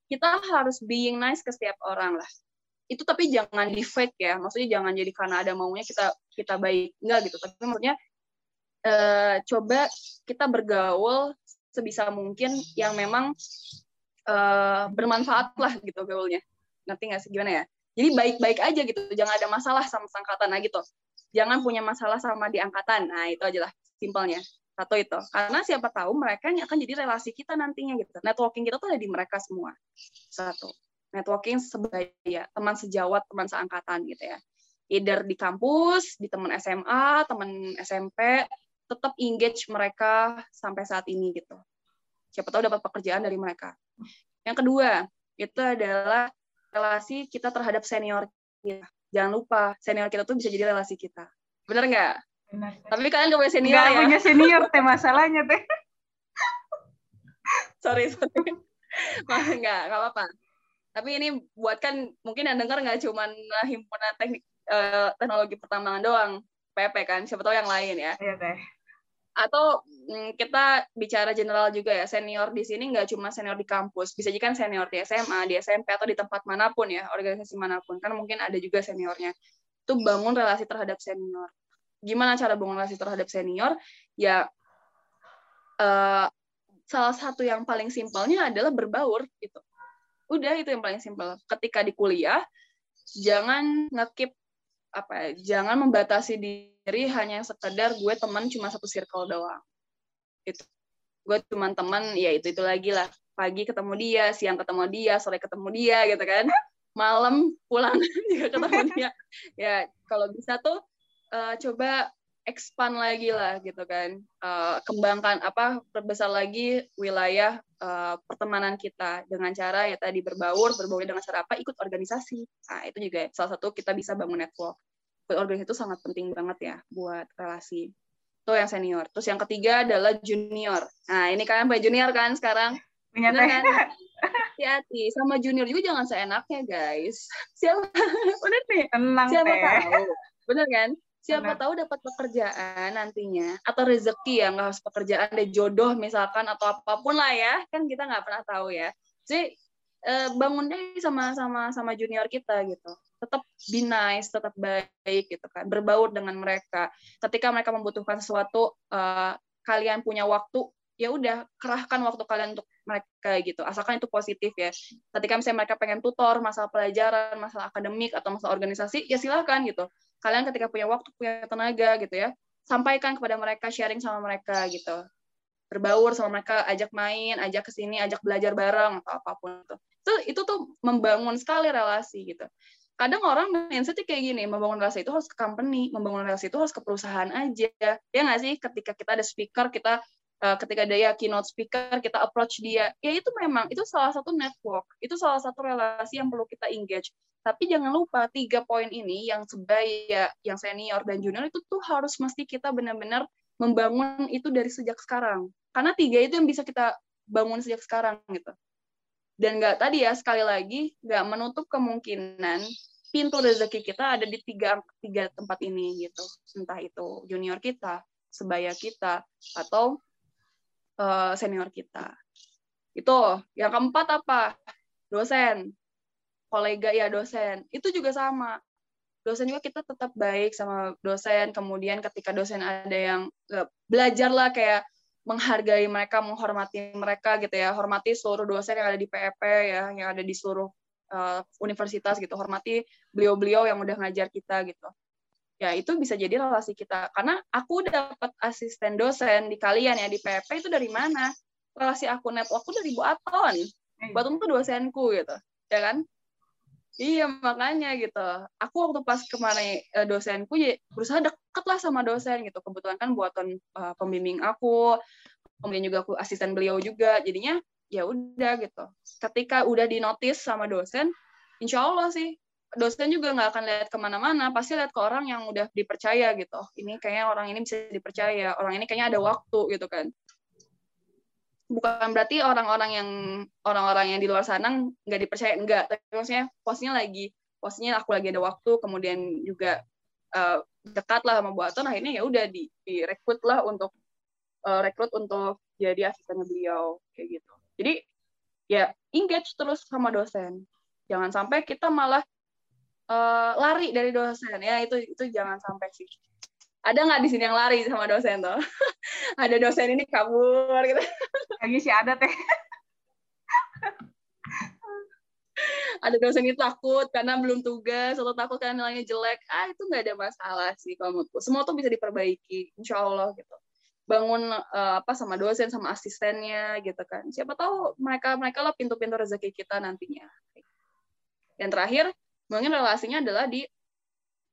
kita harus being nice ke setiap orang lah itu tapi jangan di fake ya maksudnya jangan jadi karena ada maunya kita kita baik enggak gitu tapi maksudnya uh, coba kita bergaul sebisa mungkin yang memang uh, bermanfaat lah gitu gaulnya ngerti nggak sih? Gimana ya? Jadi baik-baik aja gitu. Jangan ada masalah sama angkatan. Nah gitu. Jangan punya masalah sama di angkatan. Nah itu aja lah simpelnya. Satu itu. Karena siapa tahu mereka yang akan jadi relasi kita nantinya gitu. Networking kita tuh ada di mereka semua. Satu. Networking sebaya teman sejawat teman seangkatan gitu ya. Either di kampus di teman SMA teman SMP tetap engage mereka sampai saat ini gitu siapa tahu dapat pekerjaan dari mereka yang kedua itu adalah relasi kita terhadap senior kita jangan lupa senior kita tuh bisa jadi relasi kita benar nggak Benar. Tapi kalian gak punya senior gak ya? punya senior teh masalahnya teh. sorry sorry. Mah enggak, enggak apa-apa. Tapi ini buat kan mungkin yang dengar nggak cuma himpunan teknik eh, teknologi pertambangan doang, PP kan, siapa tahu yang lain ya. Iya teh. Atau mm, kita bicara general juga ya, senior di sini nggak cuma senior di kampus, bisa juga kan senior di SMA, di SMP atau di tempat mana pun ya, organisasi mana pun, kan mungkin ada juga seniornya. Itu bangun relasi terhadap senior. Gimana cara bangun relasi terhadap senior? Ya uh, salah satu yang paling simpelnya adalah berbaur gitu. Udah itu yang paling simpel. Ketika di kuliah jangan ngekip apa ya, jangan membatasi diri hanya sekedar gue teman cuma satu circle doang. Itu. Gue cuma teman ya itu itu lagi lah. Pagi ketemu dia siang ketemu dia sore ketemu dia gitu kan. Malam pulang juga ketemu dia. Ya kalau bisa tuh uh, coba expand lagi lah gitu kan. Uh, kembangkan apa perbesar lagi wilayah uh, pertemanan kita. Dengan cara ya tadi berbaur berbaur dengan cara apa ikut organisasi. Nah itu juga salah satu kita bisa bangun network ikut organisasi itu sangat penting banget ya buat relasi itu yang senior. Terus yang ketiga adalah junior. Nah ini kalian punya junior kan sekarang? Punya kan? hati-hati. Sama junior juga jangan seenaknya guys. Siapa udah nih tenang siapa tahu? Bener kan? Siapa Benar. tahu dapat pekerjaan nantinya atau rezeki ya nggak harus pekerjaan deh jodoh misalkan atau apa pun lah ya. Kan kita nggak pernah tahu ya. Jadi eh, bangun deh sama sama sama junior kita gitu tetap be nice tetap baik gitu kan berbaur dengan mereka. Ketika mereka membutuhkan sesuatu uh, kalian punya waktu ya udah kerahkan waktu kalian untuk mereka gitu. Asalkan itu positif ya. Ketika misalnya mereka pengen tutor masalah pelajaran masalah akademik atau masalah organisasi ya silahkan gitu. Kalian ketika punya waktu punya tenaga gitu ya sampaikan kepada mereka sharing sama mereka gitu. Berbaur sama mereka ajak main ajak ke sini ajak belajar bareng atau apa pun itu. Itu itu tuh membangun sekali relasi gitu kadang orang mindset kayak gini membangun relasi itu harus ke company membangun relasi itu harus ke perusahaan aja. Ya nggak sih? Ketika kita ada speaker kita uh, ketika dia keynote speaker kita approach dia. Ya itu memang itu salah satu network itu salah satu relasi yang perlu kita engage. Tapi jangan lupa tiga poin ini yang sebaya yang senior dan junior itu tuh harus mesti kita benar-benar membangun itu dari sejak sekarang. Karena tiga itu yang bisa kita bangun sejak sekarang gitu dan nggak tadi ya sekali lagi nggak menutup kemungkinan pintu rezeki kita ada di tiga tiga tempat ini gitu entah itu junior kita sebaya kita atau uh, senior kita. Itu. Yang keempat apa? Dosen. Kolega ya dosen. Itu juga sama. Dosen juga kita tetap baik sama dosen. Kemudian ketika dosen ada yang belajar lah kayak menghargai mereka, menghormati mereka gitu ya. Hormati seluruh dosen yang ada di PEP ya, yang ada di seluruh uh, universitas gitu. Hormati beliau-beliau yang udah ngajar kita gitu ya itu bisa jadi relasi kita karena aku dapat asisten dosen di kalian ya di PP itu dari mana relasi aku networkku dari Bu Aton hmm. Bu Aton tuh dosenku gitu ya kan iya makanya gitu. Aku waktu pas kemarin eh, dosenku ya berusaha deket lah sama dosen gitu. Kebetulan kan Bu Aton uh, pembimbing aku kemudian juga aku asisten beliau juga. Jadinya ya udah gitu. Ketika udah dinotis sama dosen insya Allah sih dosen juga nggak akan lihat ke mana-mana, pasti lihat ke orang yang udah dipercaya gitu. Oh, ini kayaknya orang ini bisa dipercaya, orang ini kayaknya ada waktu gitu kan. Bukan berarti orang-orang yang orang-orang yang di luar sana nggak dipercaya enggak, tapi maksudnya posnya lagi posnya aku lagi ada waktu, kemudian juga uh, dekat lah sama Bu Aton, akhirnya ya udah di, direkrut lah untuk uh, rekrut untuk jadi asistennya beliau kayak gitu. Jadi ya engage terus sama dosen. Jangan sampai kita malah uh, lari dari dosen ya itu itu jangan sampai sih ada nggak di sini yang lari sama dosen tuh? Ada dosen ini kabur gitu. Lagi sih ada teh. Ada dosen itu takut karena belum tugas atau takut karena nilainya jelek. Ah itu nggak ada masalah sih kalau menurutku. Semua tuh bisa diperbaiki insya Allah gitu. Bangun uh, apa sama dosen sama asistennya gitu kan. Siapa tahu mereka mereka lah pintu-pintu rezeki kita nantinya. Dan terakhir mungkin relasinya adalah di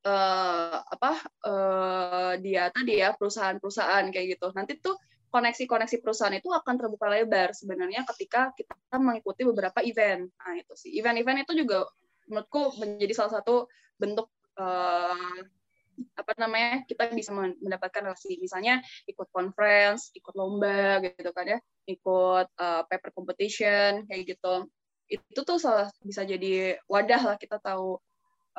uh, apa uh, dia tadi ya perusahaan-perusahaan kayak gitu. Nanti tuh koneksi-koneksi perusahaan itu akan terbuka lebar sebenarnya ketika kita mengikuti beberapa event. Nah itu sih. Event-event itu juga menurutku menjadi salah satu bentuk uh, apa namanya kita bisa mendapatkan relasi. Misalnya ikut conference ikut lomba gitu kan ya. Ikut uh, paper competition kayak gitu. Itu tuh salah bisa jadi wadah lah kita tahu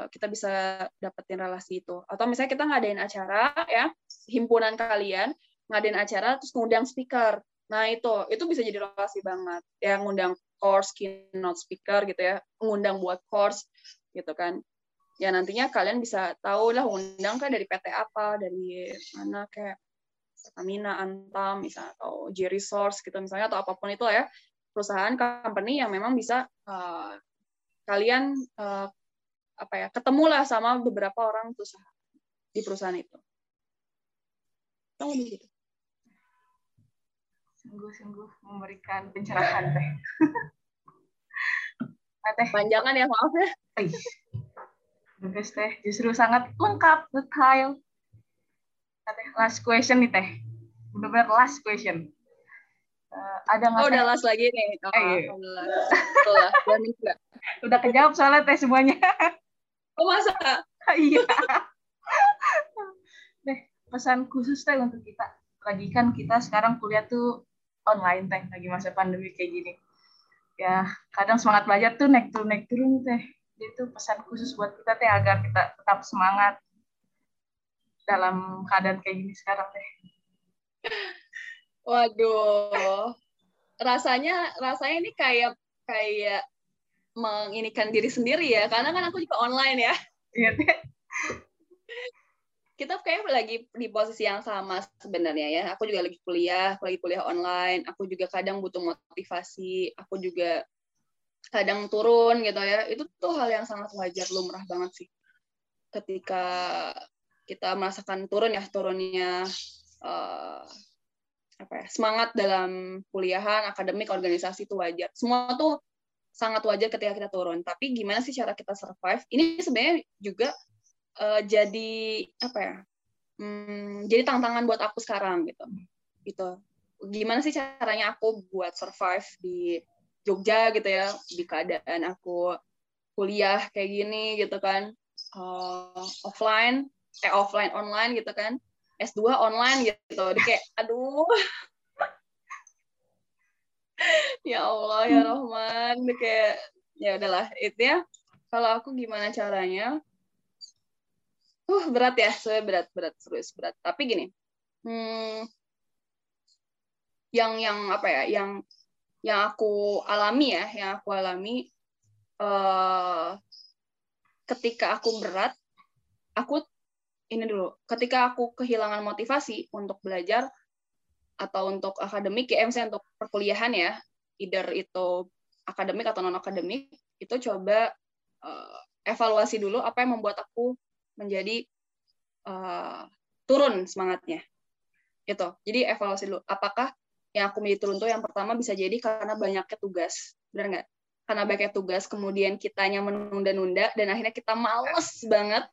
kita bisa dapetin relasi itu. Atau misalnya kita ngadain acara ya himpunan kalian ngadain acara terus ngundang speaker. Nah itu itu bisa jadi relasi banget. Ya ngundang course keynote speaker gitu ya ngundang buat course gitu kan. Ya nantinya kalian bisa tahu lah undang kan dari PT apa dari mana kayak Pertamina, Antam, misalnya atau J Resource gitu misalnya atau apa pun itu ya perusahaan company yang memang bisa uh, kalian uh, apa ya ketemulah sama beberapa orang perusahaan di perusahaan itu. Begitu. Sungguh-sungguh memberikan pencerahan teh. Teh. Panjangan ya, maaf ya. Bagus teh, justru sangat lengkap, detail. Teh, last question nih teh. Benar-benar last question. Uh, ada nggak? Oh, udah last lagi nih. Oh, eh, iya. Alhamdulillah. Udah kejawab soalnya teh semuanya. Oh, masa? iya. Deh, pesan khusus teh untuk kita. Lagi kan kita sekarang kuliah tuh online teh, lagi masa pandemi kayak gini. Ya, kadang semangat belajar tuh naik turun naik turun teh itu pesan khusus buat kita teh agar kita tetap semangat dalam keadaan kayak gini sekarang teh. Waduh, rasanya rasanya ini kayak kayak menginikan diri sendiri ya, karena kan aku juga online ya. Iya. Kita kayak lagi di posisi yang sama sebenarnya ya. Aku juga lagi kuliah, lagi kuliah online. Aku juga kadang butuh motivasi. Aku juga kadang turun gitu ya itu tuh hal yang sangat wajar lumrah banget sih ketika kita merasakan turun ya turunnya uh, apa ya semangat dalam kuliahan akademik organisasi itu wajar semua tuh sangat wajar ketika kita turun. Tapi gimana sih cara kita survive? Ini sebenarnya juga uh, jadi apa ya hmm, jadi tantangan buat aku sekarang gitu. Gitu. Gimana sih caranya aku buat survive di Jogja gitu ya di keadaan aku kuliah kayak gini gitu kan. Uh, offline eh offline online gitu kan. S2 online gitu. Di kayak aduh ya Allah ya Rahman. Kayak ya udahlah. Itu ya kalau aku gimana caranya? Uh berat ya. Saya berat berat serius berat. Tapi gini hmm, yang yang apa ya yang yang aku alami ya, yang aku alami uh, ketika aku berat, aku ini dulu, ketika aku kehilangan motivasi untuk belajar atau untuk akademik ya, misalnya untuk perkuliahan ya, either itu akademik atau non akademik, itu coba uh, evaluasi dulu apa yang membuat aku menjadi uh, turun semangatnya. Itu. Jadi evaluasi dulu apakah yang aku menjadi turun tuh yang pertama bisa jadi karena banyaknya tugas benar nggak karena banyaknya tugas kemudian kitanya menunda-nunda dan akhirnya kita males banget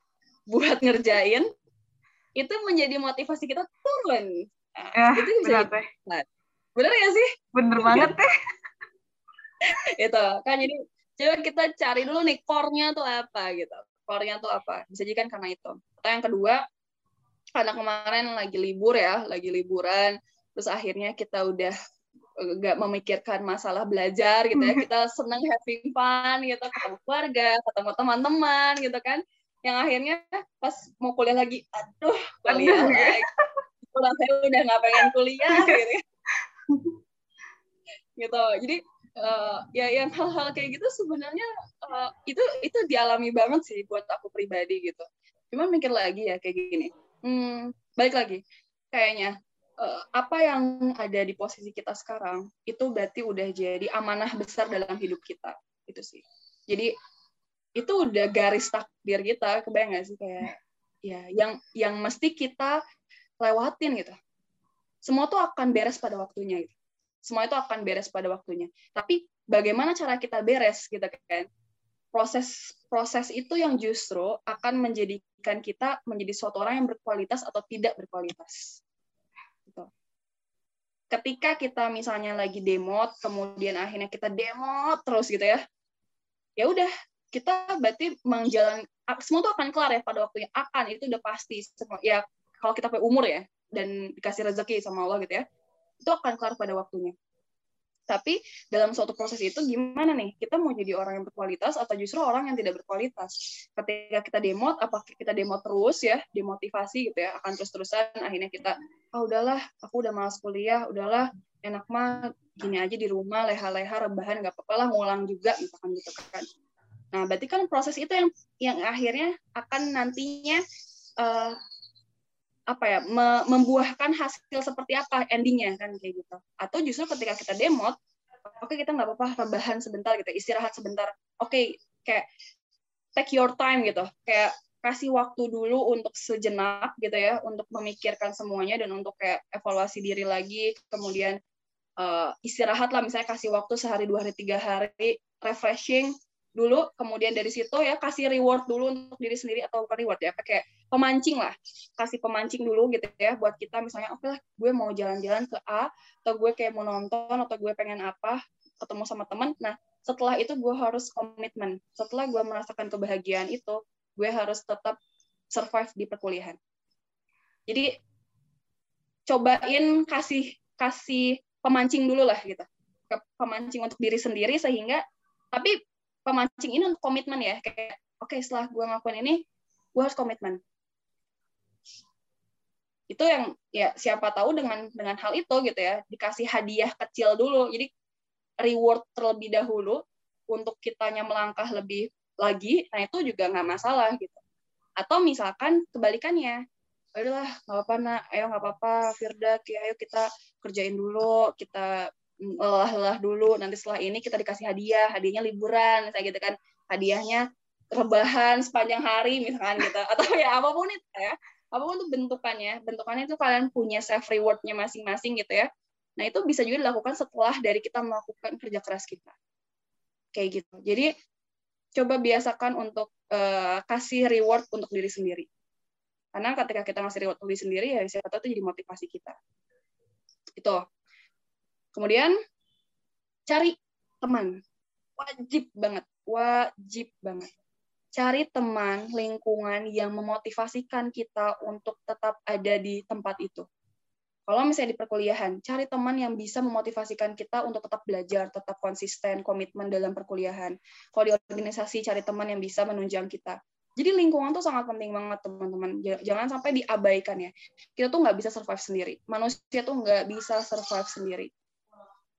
buat ngerjain itu menjadi motivasi kita turun nah, ya, itu bisa bener, nah, bener ya sih? Bener banget teh. Itu kan jadi coba kita cari dulu nih core-nya tuh apa gitu. Core-nya tuh apa? Bisa jadi kan karena itu. Atau yang kedua karena kemarin lagi libur ya lagi liburan. Terus akhirnya kita udah eh, nggak memikirkan masalah belajar gitu ya. Kita seneng having fun gitu. Ketemu keluarga ketemu teman-teman gitu kan. Yang akhirnya pas mau kuliah lagi aduh kuliah aduh, lagi pulang saya udah nggak pengen kuliah gitu. Gitu. Jadi uh, ya yang hal-hal kayak gitu sebenarnya uh, itu itu dialami banget sih buat aku pribadi gitu. Cuma mikir lagi ya kayak gini. Hmm, balik lagi. Kayaknya uh, apa yang ada di posisi kita sekarang itu berarti udah jadi amanah besar dalam hidup kita. Itu sih. Jadi itu udah garis takdir kita. Kebayang gak sih? Kayak ya yang yang mesti kita lewatin gitu. Semua tuh akan beres pada waktunya gitu. Semua itu akan beres pada waktunya. Tapi bagaimana cara kita beres gitu kan? Proses proses itu yang justru akan menjadikan kita menjadi suatu orang yang berkualitas atau tidak berkualitas. Ketika kita misalnya lagi demo kemudian akhirnya kita demo terus gitu ya ya udah kita berarti menjalan semua itu akan kelar ya pada waktunya. Akan itu udah pasti. Semua ya kalau kita punya umur ya dan dikasih rezeki sama Allah gitu ya itu akan kelar pada waktunya tapi dalam suatu proses itu gimana nih? Kita mau jadi orang yang berkualitas atau justru orang yang tidak berkualitas? Ketika kita demo, apa kita demo terus ya, demotivasi gitu ya, akan terus-terusan akhirnya kita, ah udahlah, aku udah malas kuliah, udahlah, enak mah gini aja di rumah, leha-leha, rebahan, nggak apa-apa lah, ngulang juga, misalkan gitu kan. Nah, berarti kan proses itu yang yang akhirnya akan nantinya uh, apa ya me membuahkan hasil seperti apa endingnya kan kayak gitu. Atau justru ketika kita demot oke okay, kita nggak apa-apa rebahan sebentar gitu istirahat sebentar. Oke okay, kayak take your time gitu. Kayak kasih waktu dulu untuk sejenak gitu ya untuk memikirkan semuanya dan untuk kayak evaluasi diri lagi. Kemudian uh, istirahat lah misalnya kasih waktu sehari dua hari tiga hari refreshing dulu kemudian dari situ ya kasih reward dulu untuk diri sendiri atau reward ya pakai pemancing lah. Kasih pemancing dulu gitu ya buat kita misalnya oke okay lah gue mau jalan-jalan ke A atau gue kayak mau nonton atau gue pengen apa ketemu sama teman nah setelah itu gue harus komitmen setelah gue merasakan kebahagiaan itu gue harus tetap survive di perkuliahan. Jadi cobain kasih kasih pemancing dulu lah gitu. Pemancing untuk diri sendiri sehingga tapi pemancing ini untuk komitmen ya. Kayak oke okay, setelah gue ngakuin ini gue harus komitmen. Itu yang ya siapa tahu dengan dengan hal itu gitu ya dikasih hadiah kecil dulu. Jadi reward terlebih dahulu untuk kitanya melangkah lebih lagi nah itu juga nggak masalah gitu. Atau misalkan kebalikannya. Udahlah nggak apa-apa nak. Ayo nggak apa-apa Firda ayo kita kerjain dulu. Kita lelah-lelah dulu. Nanti setelah ini kita dikasih hadiah. Hadiahnya liburan misalnya gitu kan. Hadiahnya rebahan sepanjang hari misalkan gitu. Atau ya apa pun itu ya. Apa pun itu bentukannya. Bentukannya itu kalian punya self rewardnya masing-masing gitu ya. Nah itu bisa juga dilakukan setelah dari kita melakukan kerja keras kita. Kayak gitu. Jadi coba biasakan untuk uh, kasih reward untuk diri sendiri. Karena ketika kita ngasih reward untuk diri sendiri ya siapa tahu itu jadi motivasi kita. Itu Kemudian cari teman. Wajib banget, wajib banget. Cari teman, lingkungan yang memotivasikan kita untuk tetap ada di tempat itu. Kalau misalnya di perkuliahan, cari teman yang bisa memotivasikan kita untuk tetap belajar, tetap konsisten, komitmen dalam perkuliahan. Kalau di organisasi, cari teman yang bisa menunjang kita. Jadi lingkungan tuh sangat penting banget teman-teman. Jangan sampai diabaikan ya. Kita tuh nggak bisa survive sendiri. Manusia tuh nggak bisa survive sendiri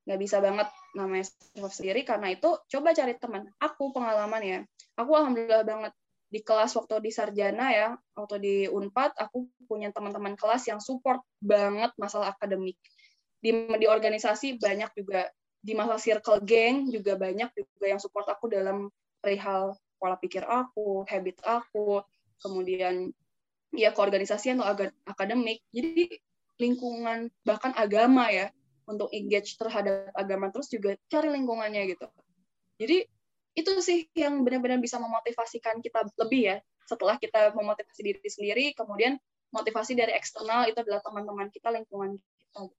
nggak bisa banget namanya survive sendiri karena itu coba cari teman. Aku pengalaman ya. Aku alhamdulillah banget di kelas waktu di sarjana ya waktu di unpad aku punya teman-teman kelas yang support banget masalah akademik. Di di organisasi banyak juga di masa circle geng juga banyak juga yang support aku dalam perihal pola pikir aku habit aku kemudian ya keorganisasian atau akademik. Jadi lingkungan bahkan agama ya untuk engage terhadap agama terus juga cari lingkungannya gitu. Jadi itu sih yang benar-benar bisa memotivasikan kita lebih ya. Setelah kita memotivasi diri sendiri kemudian motivasi dari eksternal itu adalah teman-teman kita lingkungan kita.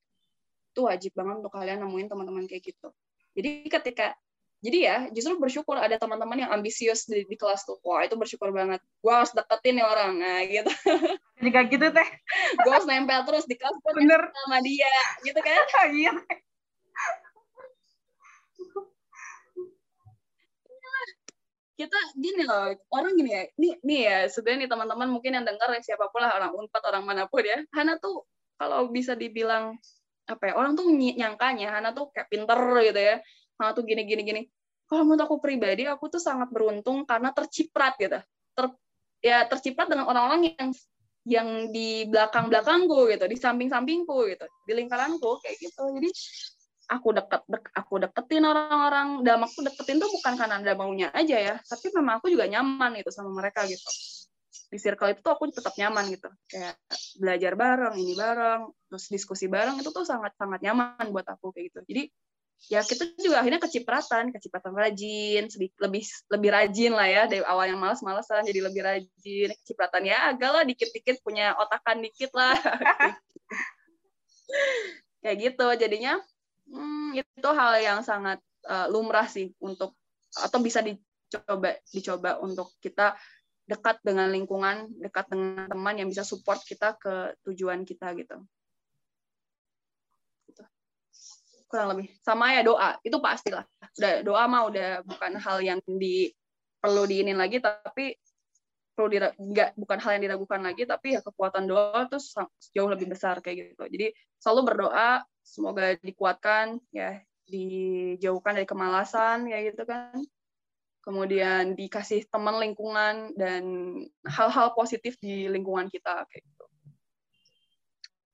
Itu wajib banget untuk kalian nemuin teman-teman kayak gitu. Jadi ketika jadi ya justru bersyukur ada teman-teman yang ambisius di, di kelas tuh. Wah itu bersyukur banget. Gue harus deketin nih orang. Nah gitu. Jika gitu teh. Gue harus nempel terus di kelas bener. sama dia gitu kan? Iya kita gini loh orang gini ya ini nih ya sebenarnya nih teman-teman mungkin yang dengar siapa pun lah orang unpad orang mana pun ya. Hana tuh kalau bisa dibilang apa ya orang tuh nyangkanya Hana tuh kayak pinter gitu ya Hana tuh gini gini gini. Kalau menurut aku pribadi aku tuh sangat beruntung karena terciprat gitu. Ter ya terciprat dengan orang-orang yang yang di belakang belakangku gitu di samping sampingku gitu di lingkaranku kayak gitu. Jadi aku deket, dek, aku deketin orang-orang. Dalam aku deketin tuh bukan karena ada maunya aja ya tapi memang aku juga nyaman gitu sama mereka gitu. Di circle itu tuh aku tetap nyaman gitu. Kayak belajar bareng ini bareng terus diskusi bareng itu tuh sangat sangat nyaman buat aku kayak gitu. Jadi ya kita juga akhirnya kecipratan, kecipratan rajin, sedikit lebih lebih rajin lah ya dari awal yang malas-malasan jadi lebih rajin, kecipratan ya agak lah dikit-dikit punya otakan dikit lah. Kayak gitu jadinya hmm, itu hal yang sangat uh, lumrah sih untuk atau bisa dicoba dicoba untuk kita dekat dengan lingkungan, dekat dengan teman yang bisa support kita ke tujuan kita gitu. Kurang lebih. Sama ya doa. Itu pastilah. Udah doa mah udah bukan hal yang di perlu diinin lagi tapi perlu dira, enggak bukan hal yang diragukan lagi tapi ya kekuatan doa tuh jauh lebih besar kayak gitu. Jadi selalu berdoa semoga dikuatkan ya dijauhkan dari kemalasan ya gitu kan. Kemudian dikasih teman lingkungan dan hal-hal positif di lingkungan kita kayak gitu.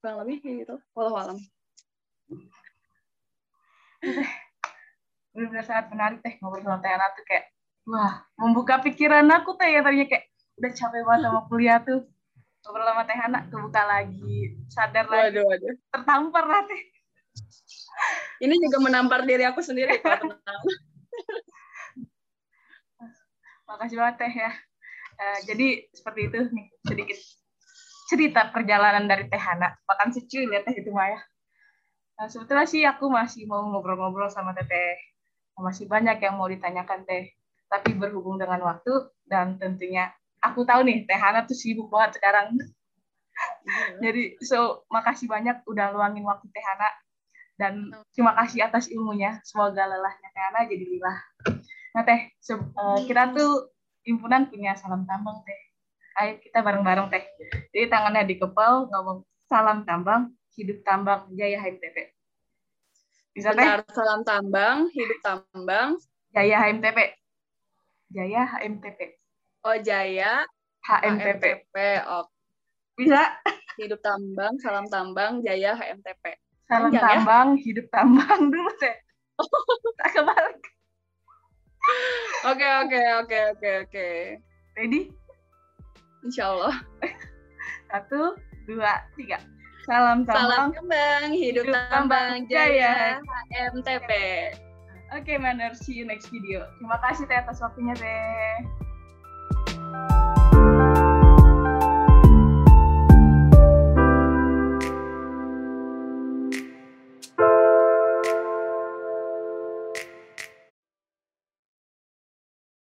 Kurang lebih kayak gitu. Walau alam benar-benar sangat menarik teh ngobrol sama Teh tuh kayak wah membuka pikiran aku teh yang tadinya kayak udah capek banget sama kuliah tuh ngobrol sama Teh Hana kebuka lagi sadar lagi waduh, waduh. tertampar lah teh ini juga menampar diri aku sendiri Makasih banget Teh ya. Uh, jadi seperti itu nih sedikit cerita perjalanan dari Teh Hana. Makan secuil ya Teh itu Maya. Nah, sebetulnya sih aku masih mau ngobrol-ngobrol sama Teteh. Masih banyak yang mau ditanyakan Teh. Tapi berhubung dengan waktu dan tentunya aku tahu nih Teh Hana tuh sibuk banget sekarang. Iya. Jadi so makasih banyak udah luangin waktu Teh Hana dan terima kasih atas ilmunya. Semoga lelahnya Teh Hana jadi lilah. Nah Teh, uh, kita tuh himpunan punya salam tambang Teh ayo kita bareng-bareng teh. Jadi tangannya dikepal, ngomong salam tambang, hidup tambang, jaya HMTP. Bisa Benar, teh? salam tambang, hidup tambang, jaya HMTP. Jaya HMTP. Oh, jaya HMTP. HMTP. Oh. Bisa? Hidup tambang, salam tambang, jaya HMTP. Salam Panjang, ya? tambang, ya? hidup tambang dulu teh. Tak kebalik. Oke, oke, oke, oke, oke. Ready? Insya Allah. Satu, dua, tiga. Salam tambang. Salam kembang, hidup, hidup tambang, jaya, HMTP. Oke, okay, Manner. See you next video. Terima kasih Teh atas waktunya, Teh.